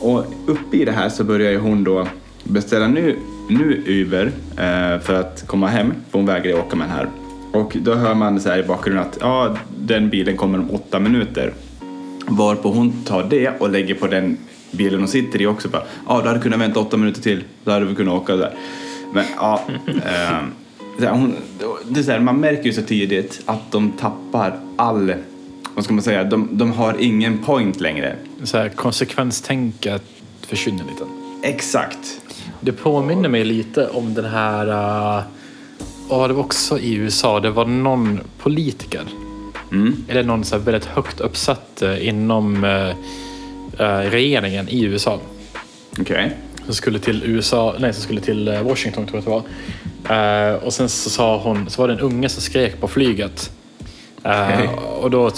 Och uppe i det här så börjar ju hon då beställa nu, nu Uber eh, för att komma hem, för hon vägrar åka med den här. Och då hör man så här i bakgrunden att ja, den bilen kommer om åtta minuter. Varpå hon tar det och lägger på den bilen hon sitter i också. Bara, Ja, du hade kunnat vänta åtta minuter till, då hade vi kunnat åka där. Men ja, så här, hon, det är så här, man märker ju så tidigt att de tappar all, vad ska man säga, de, de har ingen point längre. Så här, konsekvenstänket försvinner lite. Exakt. Det påminner mig lite om den här... äh, Ja, det var också i USA. Det var någon politiker. Mm. Eller någon så väldigt högt uppsatt äh, inom äh, regeringen i USA. Okej. Som skulle till USA, nej som skulle till äh, Washington tror jag att det var. Äh, och sen så sa hon, så var det en unge som skrek på flyget. Okej. Och då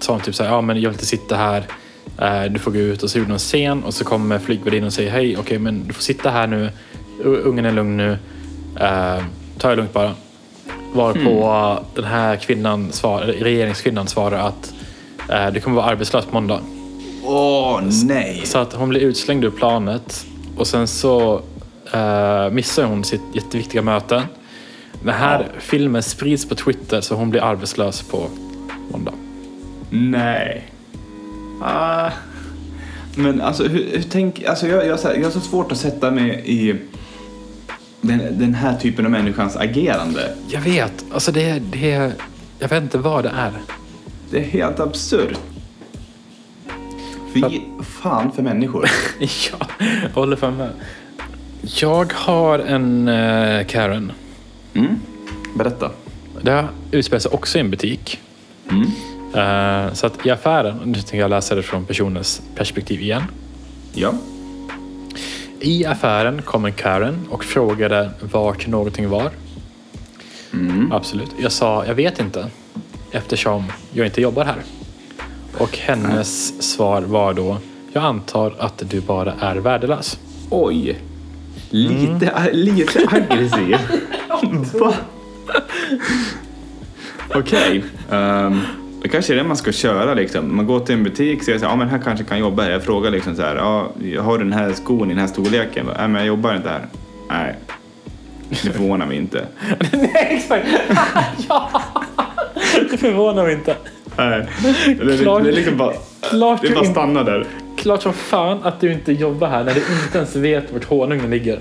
sa hon typ så här, ja men jag vill inte sitta här. Du får gå ut och så gjorde hon scen och så kommer flygvärdinnan och säger hej, okej men du får sitta här nu. Ungen är lugn nu. Ta det lugnt bara. Varpå den här kvinnan, svar, regeringskvinnan svarar att äh, du kommer vara arbetslös på måndag. Åh, nej. Så att hon blir utslängd ur planet och sen så uh, missar hon sitt jätteviktiga möte. Den här Ja. filmen sprids på Twitter så hon blir arbetslös på måndag. Nej. Ah. Men alltså, hur, hur tänk, alltså jag, jag, jag har så svårt att sätta mig i den, den här typen av människans agerande. Jag vet, alltså det, det jag vet inte vad det är. Det är helt absurt. Fy fan för människor. ja, jag håller fan med. Jag har en eh, Karen. Mm. Berätta. Det utspelar sig också i en butik. Mm. Eh, så att i affären, nu tänker jag läsa det från personens perspektiv igen. Ja. I affären kom en Karen och frågade vart någonting var. Mm. Absolut. Jag sa, jag vet inte. Eftersom jag inte jobbar här. Och hennes svar var då, jag antar att du bara är värdelös. Oj. Lite, lite aggressiv. Va? Okej. ehm, det kanske är det man ska köra liksom. Man går till en butik och säger så här, ja men här kanske kan jobba här. Jag frågar liksom så här, ja, jag har den här skon i den här storleken. Nej men jag jobbar inte här. Nej. Det förvånar mig inte. Nej, exakt! ja! Det förvånar mig inte. Nej. Det, det, Klart- det är liksom bara, Klart det bara inte- stanna där. Klart som fan att du inte jobbar här när du inte ens vet vart honungen ligger.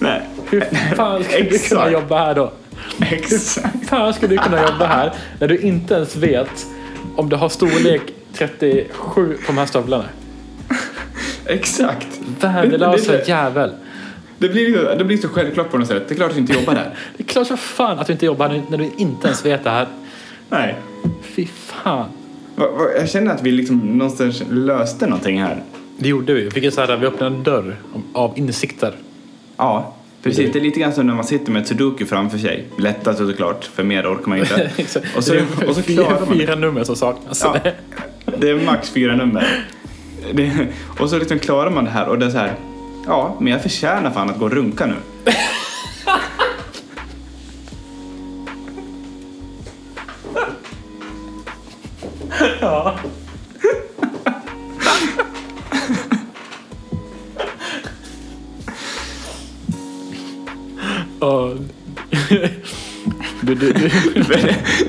Nej. Hur fan ska du kunna jobba här då? Exakt. Hur fan ska du kunna jobba här när du inte ens vet om du har storlek 37 på de här stövlarna? Exakt. Värdelösa det- jävel. Det blir, det blir så självklart på något sätt. Det är klart att du inte jobbar där. Det är klart som fan att du inte jobbar när du inte ens vet det här. Nej. Fy fan. Va- va- Jag känner att vi liksom någonstans löste någonting här. Det gjorde vi. Vi fick en så här, vi öppnade en dörr av insikter. Ja. Precis, det är lite grann som när man sitter med ett sudoku framför sig. Lättast såklart, för mer orkar man inte. Och så, och så klarar man fyra nummer som saknas. Ja, det är max fyra nummer. Det, och så liksom klarar man det här och det är så här, ja, men jag förtjänar fan att gå och runka nu. Ja. Ja. Du, du, du.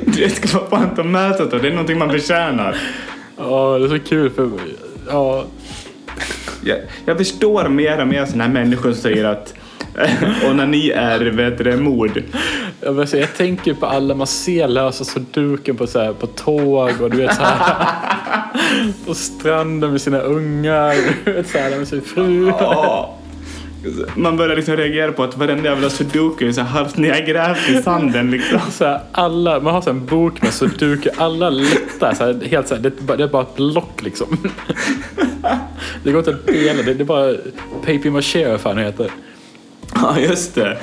Det ska vara fan ta med sig det. Är någonting man förtjänar. Ja, det är så kul för... Ja, Jag, jag förstår mer och mer sådana här människor som säger att onani är vet du, mord. Jag, vill säga, jag tänker på alla man ser lösa sudoken på, så här, på tåg och du vet så här. På stranden med sina ungar, du vet så här, med sin fru. Ja. Man börjar liksom reagera på att varenda jävla sudoku är så halvt nedgrävt i sanden liksom. Så här, alla, man har så en bok med sudoku, alla lättar. Så här, helt så här, det, det är bara ett block liksom. Det går inte att dela, det, det är bara paper maché vad fan heter. Ja, just det.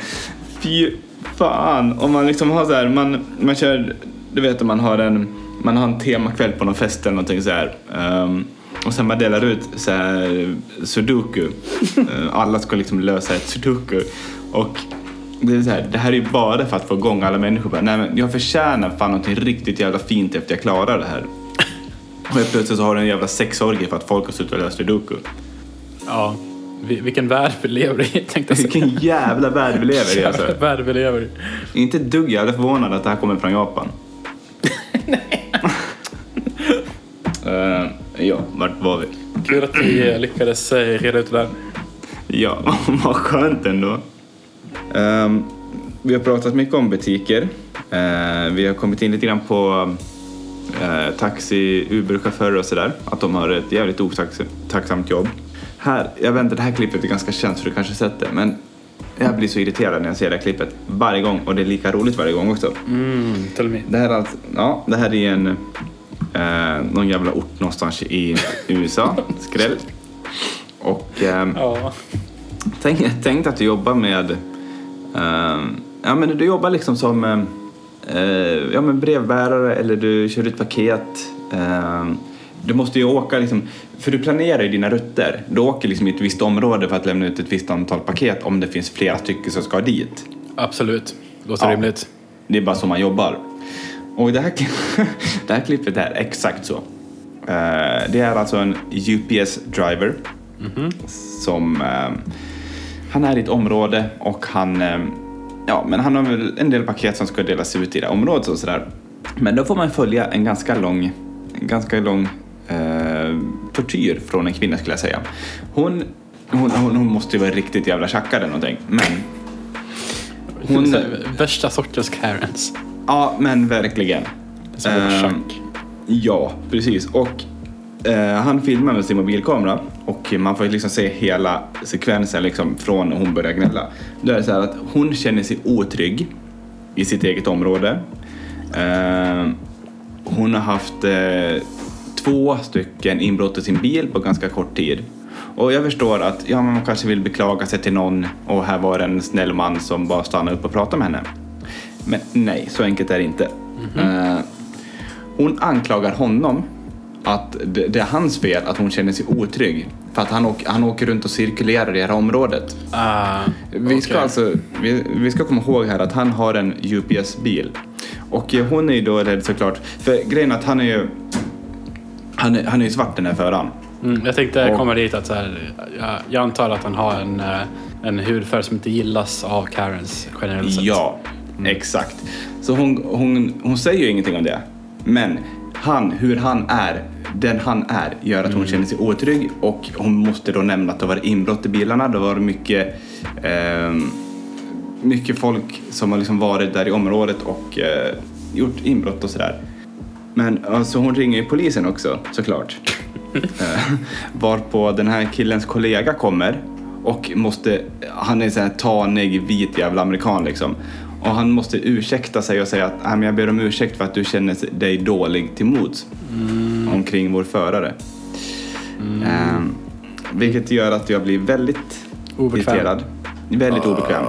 Fy fan. Om man liksom har så här, man, man kör, du vet om man har en, man har en temakväll på någon fest eller någonting så här. ehm, och sen man delar ut så här sudoku. Eh, Alla ska liksom lösa ett sudoku. Och det är så här, det här är ju bara för att få igång alla människor. Bara, Nej, men jag förtjänar fan någonting riktigt jävla fint efter jag klarar det här. Och plötsligt så har du en jävla sexorgie för att folk har suttit och löst sudoku. Ja, vilken värld vi lever i tänkte jag säga. Vilken jävla värld vi lever i alltså. värld vi lever i. Inte ett dugg jävla förvånad att det här kommer från Japan. Eh, ja, vart var vi? Kul att vi lyckades eh, reda ut det där. Ja, vad skönt ändå. Ehm, vi har pratat mycket om butiker. Eh, vi har kommit in lite grann på uh, taxi, Uber-chaufförer och sådär. Att de har ett jävligt otacksamt jobb. Här, jag vet inte, det här klippet är ganska känt så du kanske sett det. Men jag blir så irriterad när jag ser det här klippet varje gång och det är lika roligt varje gång också. Mm, tell me. Det här är, alltså, ja, det här är en, eh, någon jävla ort någonstans i USA, skräll. Och ehm, Ja. tänk, tänk att du jobbar med, ehm, ja men du jobbar liksom som ehm, eh, ja, men brevbärare eller du kör ut paket. Du måste ju åka liksom, för du planerar ju dina rutter. Du åker liksom i ett visst område för att lämna ut ett visst antal paket om det finns flera stycken som ska dit. Absolut. Låter Ja. rimligt. Det är bara så man jobbar. Och det här, det här klippet är exakt så. Eh, det är alltså en UPS-driver som... eh, han är i ett område och han... eh, ja, men han har väl en del paket som ska delas ut i det här området och sådär. Men då får man följa en ganska lång, en ganska lång eh, tortyr från en kvinna skulle jag säga. Hon, hon, hon, hon måste ju vara riktigt jävla tjackad eller någonting. Men Hon- Värsta sortens Karens. Ja, men verkligen. Som Chuck. Ja, precis. Och eh, han filmar med sin mobilkamera och man får liksom se hela sekvensen liksom från när hon börjar gnälla. Då är det så här att hon känner sig otrygg i sitt eget område. Eh, hon har haft eh, två stycken inbrott i sin bil på ganska kort tid. Och jag förstår att ja, man kanske vill beklaga sig till någon och här var en snäll man som bara stannade upp och pratade med henne. Men nej, så enkelt är det inte. Eh, hon anklagar honom att det, det är hans fel att hon känner sig otrygg. För att han, åker, han åker runt och cirkulerar i det här området. Ah, Vi ska alltså, vi, vi ska komma ihåg här att han har en UPS-bil. Och hon är ju då rädd såklart, för grejen är att han är ju, han är, han är ju svart den här föraren. Mm, jag tänkte Och- komma dit att så här, jag, jag antar att han har en, eh, en hudfärg som inte gillas av Karens generellt sett. Ja, exakt. Så hon, hon, hon säger ju ingenting om det. Men han, hur han är, den han är, gör att hon känner sig otrygg och hon måste då nämna att det var inbrott i bilarna. Det var mycket, ehm, mycket folk som har liksom varit där i området och eh, gjort inbrott och sådär. Men alltså hon ringer ju polisen också såklart. Eh, Varpå den här killens kollega kommer och måste, han är så här tanig vit jävla amerikan liksom. Och han måste ursäkta sig och säga att "Nej, men jag ber om ursäkt för att du känner dig dålig till mods omkring vår förare. Eh, vilket gör att jag blir väldigt Obekväm. irriterad. Väldigt obekväm.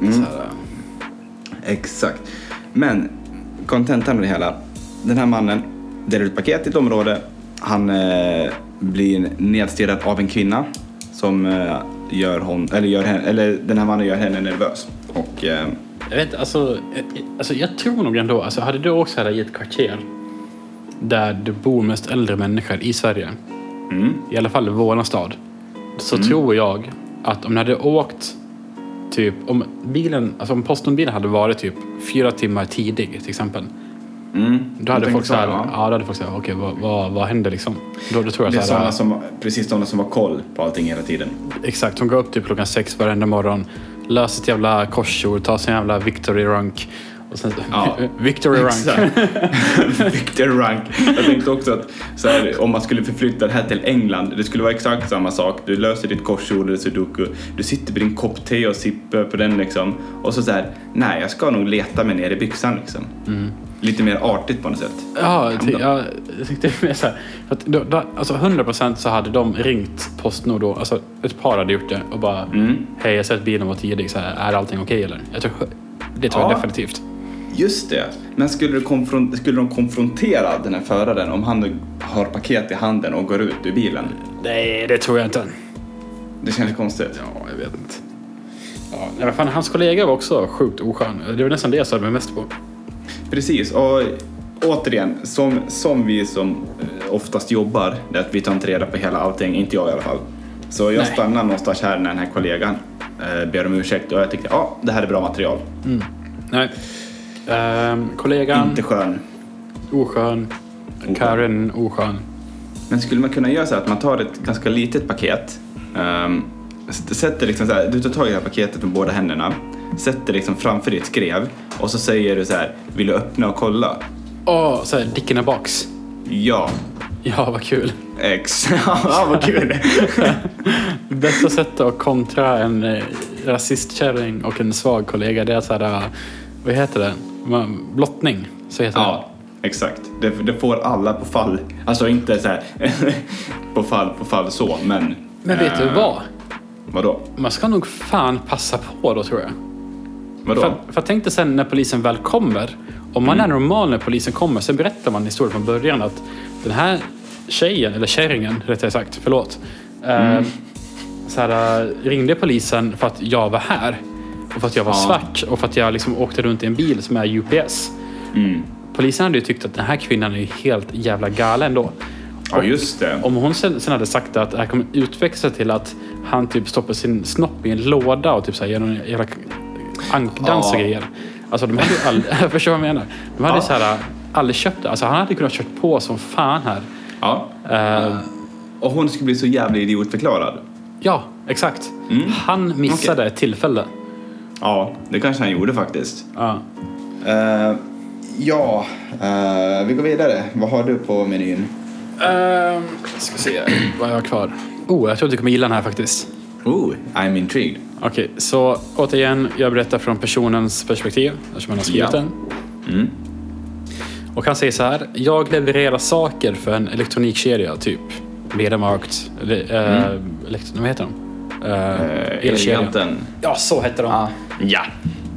Så här, Exakt. Men kontentan med det hela. Den här mannen delar ut paket i ett område. Han eh, blir nedstirrad av en kvinna som eh, gör, hon, eller gör henne, eller den här mannen gör henne nervös. Och eh, Jag vet alltså, alltså jag tror nog ändå, alltså hade du också här i ett kvarter där det bor mest äldre människor i Sverige, mm, i alla fall i våran stad, så tror jag att om ni hade åkt typ, om bilen, alltså om Postnordbilen hade varit typ fyra timmar tidig till exempel, mm, då hade folk såhär, ja. ja. då hade folk såhär, okej vad, vad, vad händer liksom? Då, då tror jag Det är såhär, sådana som, precis sådana som har koll på allting hela tiden. exakt, hon går upp typ klockan sex varenda morgon, löser ett jävla korsord, tar sin jävla victory rank och sen, Ja, victory rank. Exakt. Victor Rank. Jag tänkte också att så här, om man skulle förflytta det här till England, det skulle vara exakt samma sak. Du löser ditt korsord eller sudoku, du sitter med din kopp te och sippar på den liksom. Och så så här, nej jag ska nog leta mig ner i byxan liksom. Mm. Lite mer artigt på något sätt. Ja, jag tänkte mer så här, att då, då, alltså 100% så hade de ringt Postnord då, alltså ett par hade gjort det och bara Mm. Hej, jag har sett bilen var tidig, så här, är allting okej eller? Jag tror, det tror Ja. jag definitivt. Just det. Men skulle, du skulle de konfrontera den här föraren om han har paket i handen och går ut ur bilen? Nej, det tror jag inte. Det känns konstigt. Ja, jag vet inte. Ja, men fan, hans kollega var också sjukt oskön. Det var nästan det jag störde mig mest på. Precis, och återigen, som, som vi som eh, oftast jobbar, det är att vi tar inte reda på hela allting, inte jag i alla fall. Så jag Nej. stannar någonstans här när den här kollegan eh, ber om ursäkt och jag tyckte ja, det här är bra material. Nej. Ehm, kollegan, Inte skön. oskön. Karen, oskön. Men skulle man kunna göra så här att man tar ett ganska litet paket, s- sätter liksom så här, du tar tag i det här paketet med båda händerna, sätter liksom framför ditt skrev och så säger du så här, vill du öppna och kolla? Åh, så här, dick in a box. Ja, Ja, vad kul. X. ja, vad kul. Bästa sättet att kontra en eh, rasistkärring och en svag kollega det är så här, eh, vad heter det? Blottning, så heter Ja, exakt. Det, det får alla på fall. Alltså inte så här på fall på fall så, men... det. Men vet du eh, vad? Vadå? Man ska nog fan passa på då tror jag. Vadå? För, för tänk dig sen när polisen väl kommer. Om man är normal när polisen kommer, så berättar man historien från början att den här tjejen, eller kärringen rättare sagt, förlåt. Eh, så här, eh, ringde polisen för att jag var här. Och för att jag var Ja. svart och för att jag liksom åkte runt i en bil som är UPS. Mm. Polisen hade ju tyckt att den här kvinnan är helt jävla galen då. Ja, just det. Om hon sen, sen hade sagt att det här kommer utveckla till att han typ stoppar sin snopp i en låda och typ så här gör någon jävla ankdans och grejer. Alltså de hade ju jag förstår vad jag menar. De hade Ja. så här, aldrig köpt det. Alltså han hade kunnat kört på som fan här. Ja. Eh, Och hon skulle bli så jävla idiotförklarad. ja, exakt. Mm. Han missade ett tillfälle. Ja, det kanske han gjorde faktiskt. Ja. Eh, ja, eh, vi går vidare. Vad har du på menyn? Uh, ska se, vad jag har kvar. Oh, jag tror att du kommer gilla den här faktiskt. Oh, I'm intrigued. Okej, så återigen, jag berättar från personens perspektiv eftersom han har skrivit Ja. den. Mm. Och han säger så här. Jag levererar saker för en elektronikkedja, typ Mediamarkt, eller, eh, elektro, vad heter de? Eh, Eh, elkedja. Eleganten. Ja, så hette de. Ja.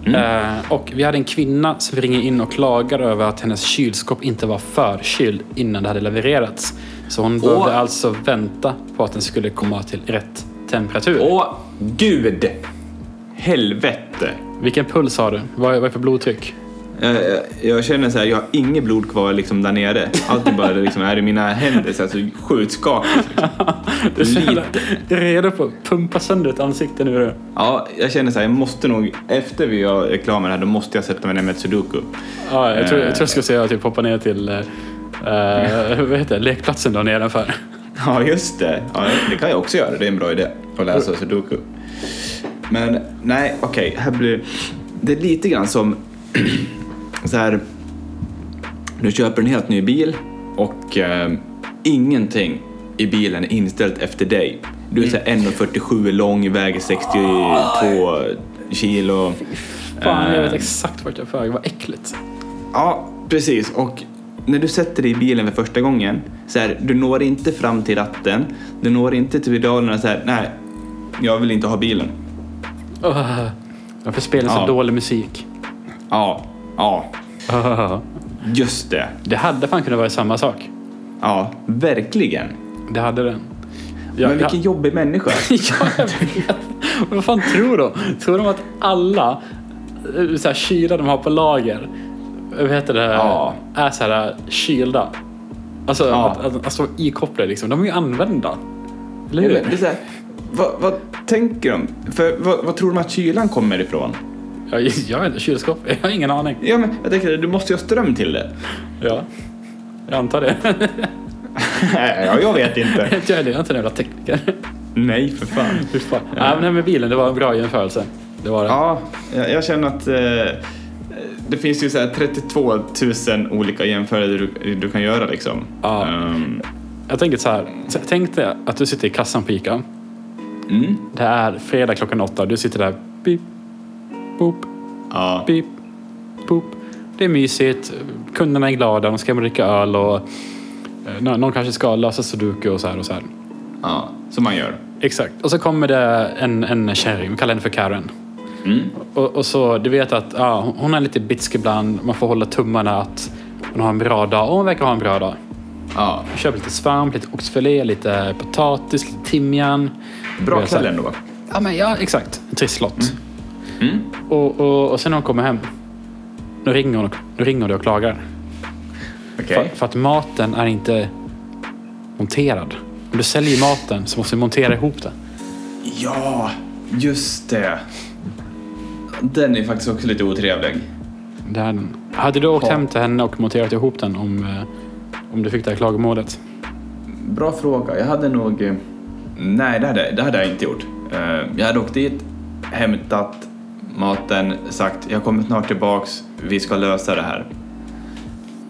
Eh, och vi hade en kvinna som ringer in och klagar över att hennes kylskåp inte var förkyld innan det hade levererats. Så hon behövde alltså vänta på att den skulle komma till rätt temperatur. Åh, gud! Helvete! Vilken puls har du? Vad är, vad är för blodtryck? Jag, jag, jag känner så här, jag har inget blod kvar liksom där nere. Allt är bara liksom, är i mina händer så, här, så sjukt skakigt. Liksom. Du är jävla- du är redo på att pumpa sönder ett ansikte nu. du. Ja, jag känner så här, jag måste nog, efter vi gör reklamen här, då måste jag sätta mig ner med ett sudoku. Ja, jag, tror, jag tror jag ska säga typ hoppa ner till eh, eh, vad heter det? lekplatsen då nedanför. Ja, just det. Ja, det kan jag också göra. Det är en bra idé att läsa sudoku. Men nej, okej. här blir det är lite grann som så här. Du köper en helt ny bil och eh, ingenting i bilen är inställt efter dig. Du är så här 1,47 lång, väger 62 kilo. Fan, jag vet Eh, exakt vart jag är på väg. Vad äckligt. Ja, precis. Och när du sätter dig i bilen för första gången, så här, du når inte fram till ratten, du når inte till pedalerna så här, nej, jag vill inte ha bilen. Uh, varför spelar så Ja. dålig musik? Ja, ja, Uh, just det. det hade fan kunnat vara samma sak. Ja, verkligen. Det hade den. Ja, Men vilken ja, jobbig människa. ja, jag vet. Vad fan tror de? Tror de att alla eh, så här, kylar de har på lager vad heter det, Ja. är så här kylda? Alltså Ja. att, att, att stå ikopplade liksom. De är ju använda. Eller Ja, hur? det är här, vad, vad tänker de? För, vad, vad tror de att kylan kommer ifrån? Ja, jag vet inte, kylskåp? Jag har ingen aning. Ja, men jag tänker, du måste ju ha ström till det. Ja, jag antar det. ja, jag vet inte. jag är jag inte en jävla tekniker. Nej, för fan. Fy fan. Nej, men det här med bilen, det var en bra jämförelse. Det var det. Ja, jag, jag känner att eh, det finns ju så här 32 000 olika jämförelser du, du kan göra liksom. Ja. Ehm, Jag tänker så här, tänk dig att du sitter i kassan på ICA. mm. Det är fredag klockan åtta. Du sitter där. Beep, boop, Ja. beep, boop. Det är mysigt. Kunderna är glada. De ska dricka öl och eh, nå- någon kanske ska lösa sudoku och så här och så här. ja, som man gör. Exakt. Och så kommer det en, en kärring, vi kallar henne för Karen. Mm. Och, och så, du vet att ja, hon är lite bitsk ibland. Man får hålla tummarna att hon har en bra dag. Och hon verkar ha en bra dag. Ja. Jag köper lite svamp, lite oxfilé, lite potatis, lite timjan. Bra kväll ändå. Ja, men ja, exakt. En trisslott. Mm. Och, och, och sen när hon kommer hem, då ringer hon, och- då ringer hon och klagar. Okej. För, för att maten är inte monterad. Om du säljer maten så måste du montera ihop det. Ja, just det. Den är faktiskt också lite otrevlig. det är den. Hade du åkt Ja. hem till henne och monterat ihop den om, eh, om du fick det här klagomålet? Bra fråga. Jag hade nog... eh, Nej, det hade, det hade jag inte gjort. Eh, Jag hade åkt dit, hämtat maten, sagt jag kommer snart tillbaks, vi ska lösa det här.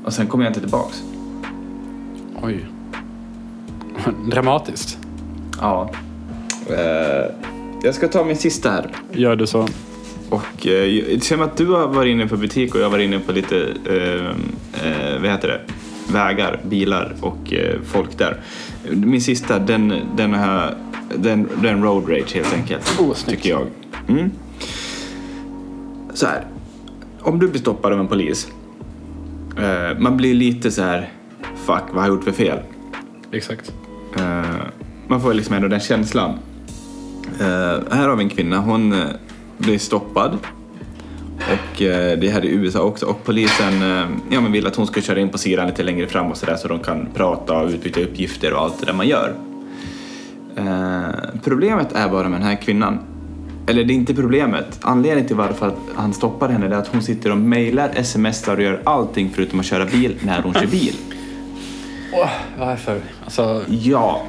Och sen kommer jag inte tillbaks. Oj. Dramatiskt. Ja. Jag ska ta min sista här. Gör du så? Och eh, det känns att du har varit inne på butik och jag har varit inne på lite, eh, eh, vad heter det, vägar, bilar och eh, folk där. Min sista, den, den här, den, den road rage helt enkelt. Oh, tycker jag. Mm. Så här, om du blir stoppad av en polis, eh, man blir lite så här, fuck, vad har jag gjort för fel? Exakt. Man får liksom ändå den känslan. Här har vi en kvinna, hon blir stoppad. Och eh, det här i USA också. Och polisen eh, ja, men vill att hon ska köra in på sidan lite längre fram och så där så de kan prata och utbyta uppgifter och allt det där man gör. Eh, problemet är bara med den här kvinnan. Eller det är inte problemet. Anledningen till varför att han stoppar henne är att hon sitter och mejlar, smsar och gör allting förutom att köra bil när hon kör bil. Åh, varför? Alltså, Ja,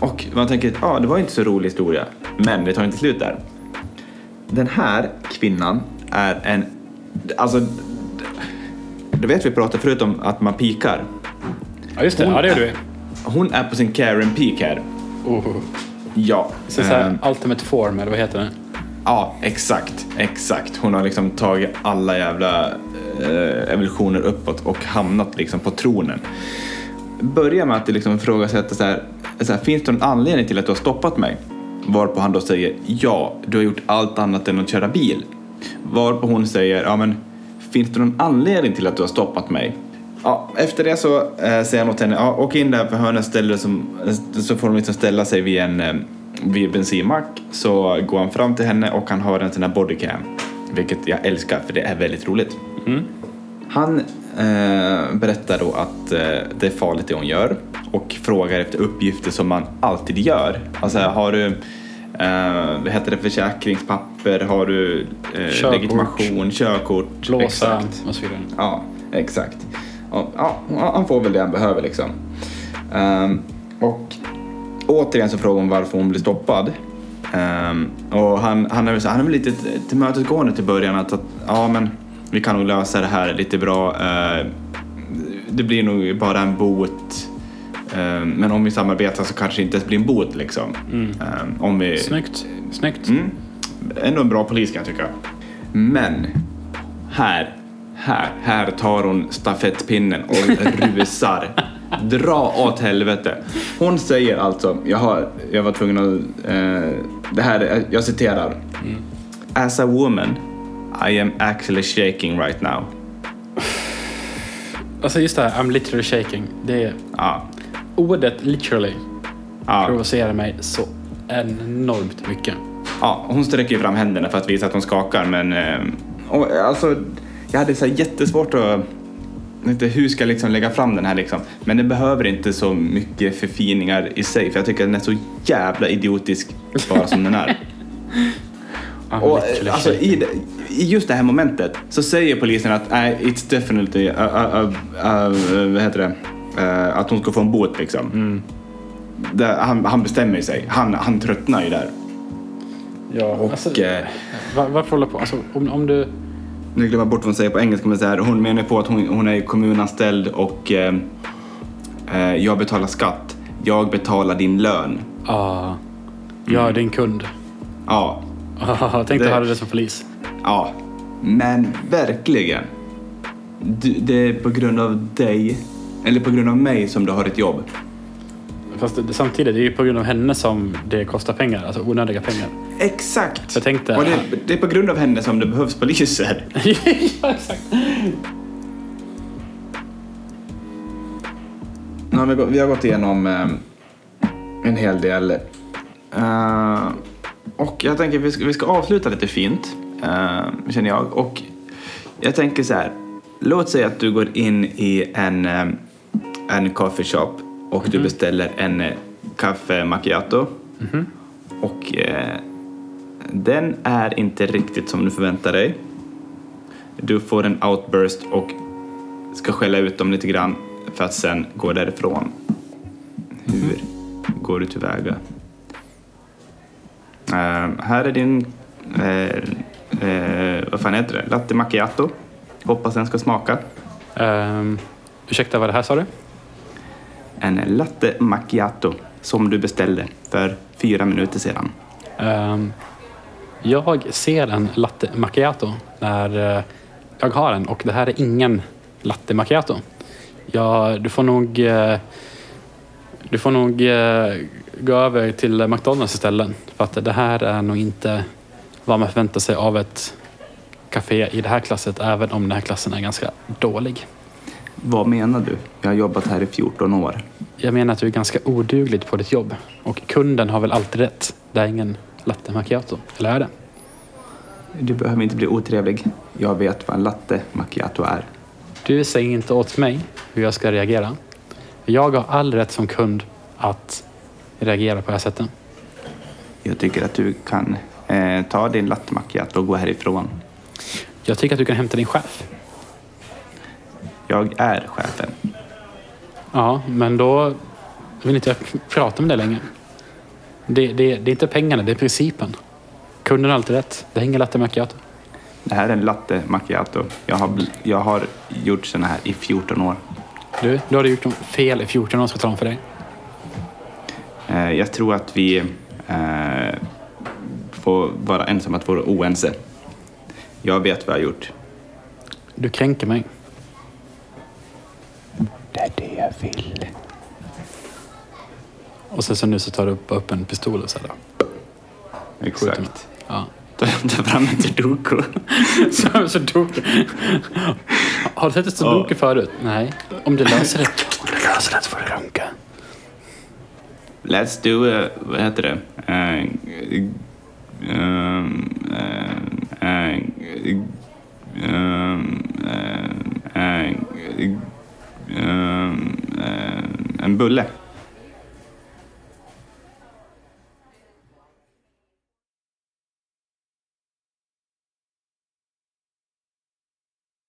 och man tänker ja, det var inte så rolig historia, men det tar inte slut där. Den här kvinnan är en, alltså, du vet vi pratade förut om att man pikar. ja just det. Hon Ja, det gjorde vi. Hon är på sin Karen peak här. Oh. Ja, Så, så här, ehm, ultimate form, eller vad heter det? ja, exakt, exakt. Hon har liksom tagit alla jävla eh, evolutioner uppåt och hamnat liksom på tronen. Börjar med att liksom så här, så här, finns det någon anledning till att du har stoppat mig? Varpå han då säger ja, du har gjort allt annat än att köra bil. Varpå hon säger ja men finns det någon anledning till att du har stoppat mig? Ja, efter det så eh, säger han åt henne, ja, åk in där på hörnet ställer som, så får de liksom ställa sig vid en eh, vid en bensinmack. Så går han fram till henne och han har en sån här bodycam. Vilket jag älskar för det är väldigt roligt. Mm. Han eh, berättar då att eh, det är farligt det hon gör och frågar efter uppgifter som man alltid gör. Alltså har du eh, heter det, försäkringspapper, har du eh, Körkort. legitimation, körkort? Blåsa Exakt. och så vidare. Ja, exakt. Och, ja, han får väl det han behöver liksom. Ehm, och återigen så frågar hon varför hon blir stoppad. Ehm, och han, han, är, väl så- han är väl lite tillmötesgående till början att, att ja men vi kan nog lösa det här lite bra. Eh, det blir nog bara en bot. Ehm, men om vi samarbetar så kanske det inte ens blir en bot liksom. Ehm, om vi, Snyggt. Snyggt. Mm. Ändå en bra polis kan jag tycka. Men här, här, här tar hon stafettpinnen och rusar Dra åt helvete. Hon säger alltså, jag, har, jag var tvungen att, eh, det här, är- jag citerar. As a woman, I am actually shaking right now. Alltså just det här, I'm literally shaking. Det är Ja, ordet literally ja, provocerar mig så enormt mycket. ja, hon sträcker ju fram händerna för att visa att hon skakar men eh, och, alltså, jag hade så jättesvårt att inte hur ska jag liksom lägga fram den här liksom. Men den behöver inte så mycket förfiningar i sig för jag tycker den är så jävla idiotisk bara som den är. Och eh, alltså, i, I just det här momentet så säger polisen att nej, it's definitely, uh, uh, uh, uh, vad heter det, Uh, att hon ska få en bot liksom. Det, han, han bestämmer sig, han, han tröttnar ju där. Ja, Och alltså, eh, var, varför hålla på? Alltså, om, om du... nu glömmer jag bort vad hon säger på engelska, men så här, hon menar på att hon, hon är kommunanställd och eh, eh, jag betalar skatt. Jag betalar din lön. Ah, jag är din kund. Ja, Ah, Tänk dig höra det som polis. ja, men verkligen. Du, det är på grund av dig, eller på grund av mig som du har ett jobb. Fast det, samtidigt, det är ju på grund av henne som det kostar pengar. Alltså onödiga pengar. Exakt! Jag tänkte- Och det, det är på grund av henne som det behövs poliser. ja, exakt. Har vi, har gått igenom eh, en hel del. Eh, och jag tänker att vi ska, vi ska avsluta lite fint, eh, känner jag. Och jag tänker så här. Låt säga att du går in i en, eh, en coffee shop och du beställer en eh, kaffe macchiato. Och eh, den är inte riktigt som du förväntar dig. Du får en outburst och ska skälla ut dem lite grann för att sen gå därifrån. Hur går du tillväga? Uh, här är din, eh, eh, vad fan heter det, latte macchiato. Hoppas den ska smaka. Um, ursäkta, vad det här sa du? En latte macchiato som du beställde för fyra minuter sedan. Ehm, jag ser en latte macchiato när eh, jag har en och det här är ingen latte macchiato. Ja, du får nog, eh, du får nog eh, gå över till McDonalds istället. För att det här är nog inte vad man förväntar sig av ett café i det här klasset, även om den här klassen är ganska dålig. Vad menar du? Jag har jobbat här i 14 år. Jag menar att du är ganska oduglig på ditt jobb och kunden har väl alltid rätt. Det är ingen latte macchiato, eller är det? Du behöver inte bli otrevlig. Jag vet vad en latte macchiato är. Du säger inte åt mig hur jag ska reagera. Jag har all rätt som kund att reagera på det här sättet. Jag tycker att du kan eh, ta din latte macchiato och gå härifrån. Jag tycker att du kan hämta din chef. Jag är chefen. Ja, men då vill inte jag prata med dig längre. Det, det, det är inte pengarna, det är principen. Kunden har alltid rätt. Det ingen latte macchiato. Det här är en latte macchiato. Jag har, jag har gjort såna här i 14 år. Du, du har gjort något fel i 14 år, ska jag tala om för dig. Eh, jag tror att vi eh, får vara ensamma att vara oense. Jag vet vad jag har gjort. Du kränker mig. Det är det jag vill. Och sen så nu så tar du upp, upp en pistol och så här. skjuter mig. Exakt. Ja. Ta ta fram en sudoku. Så, sudoku. Har du sett ett sudoku förut? Nej. Om du löser det, om du löser det så får du runka. Let's do, uh, vad heter det? Uh, uh, uh, uh, uh, en bulle.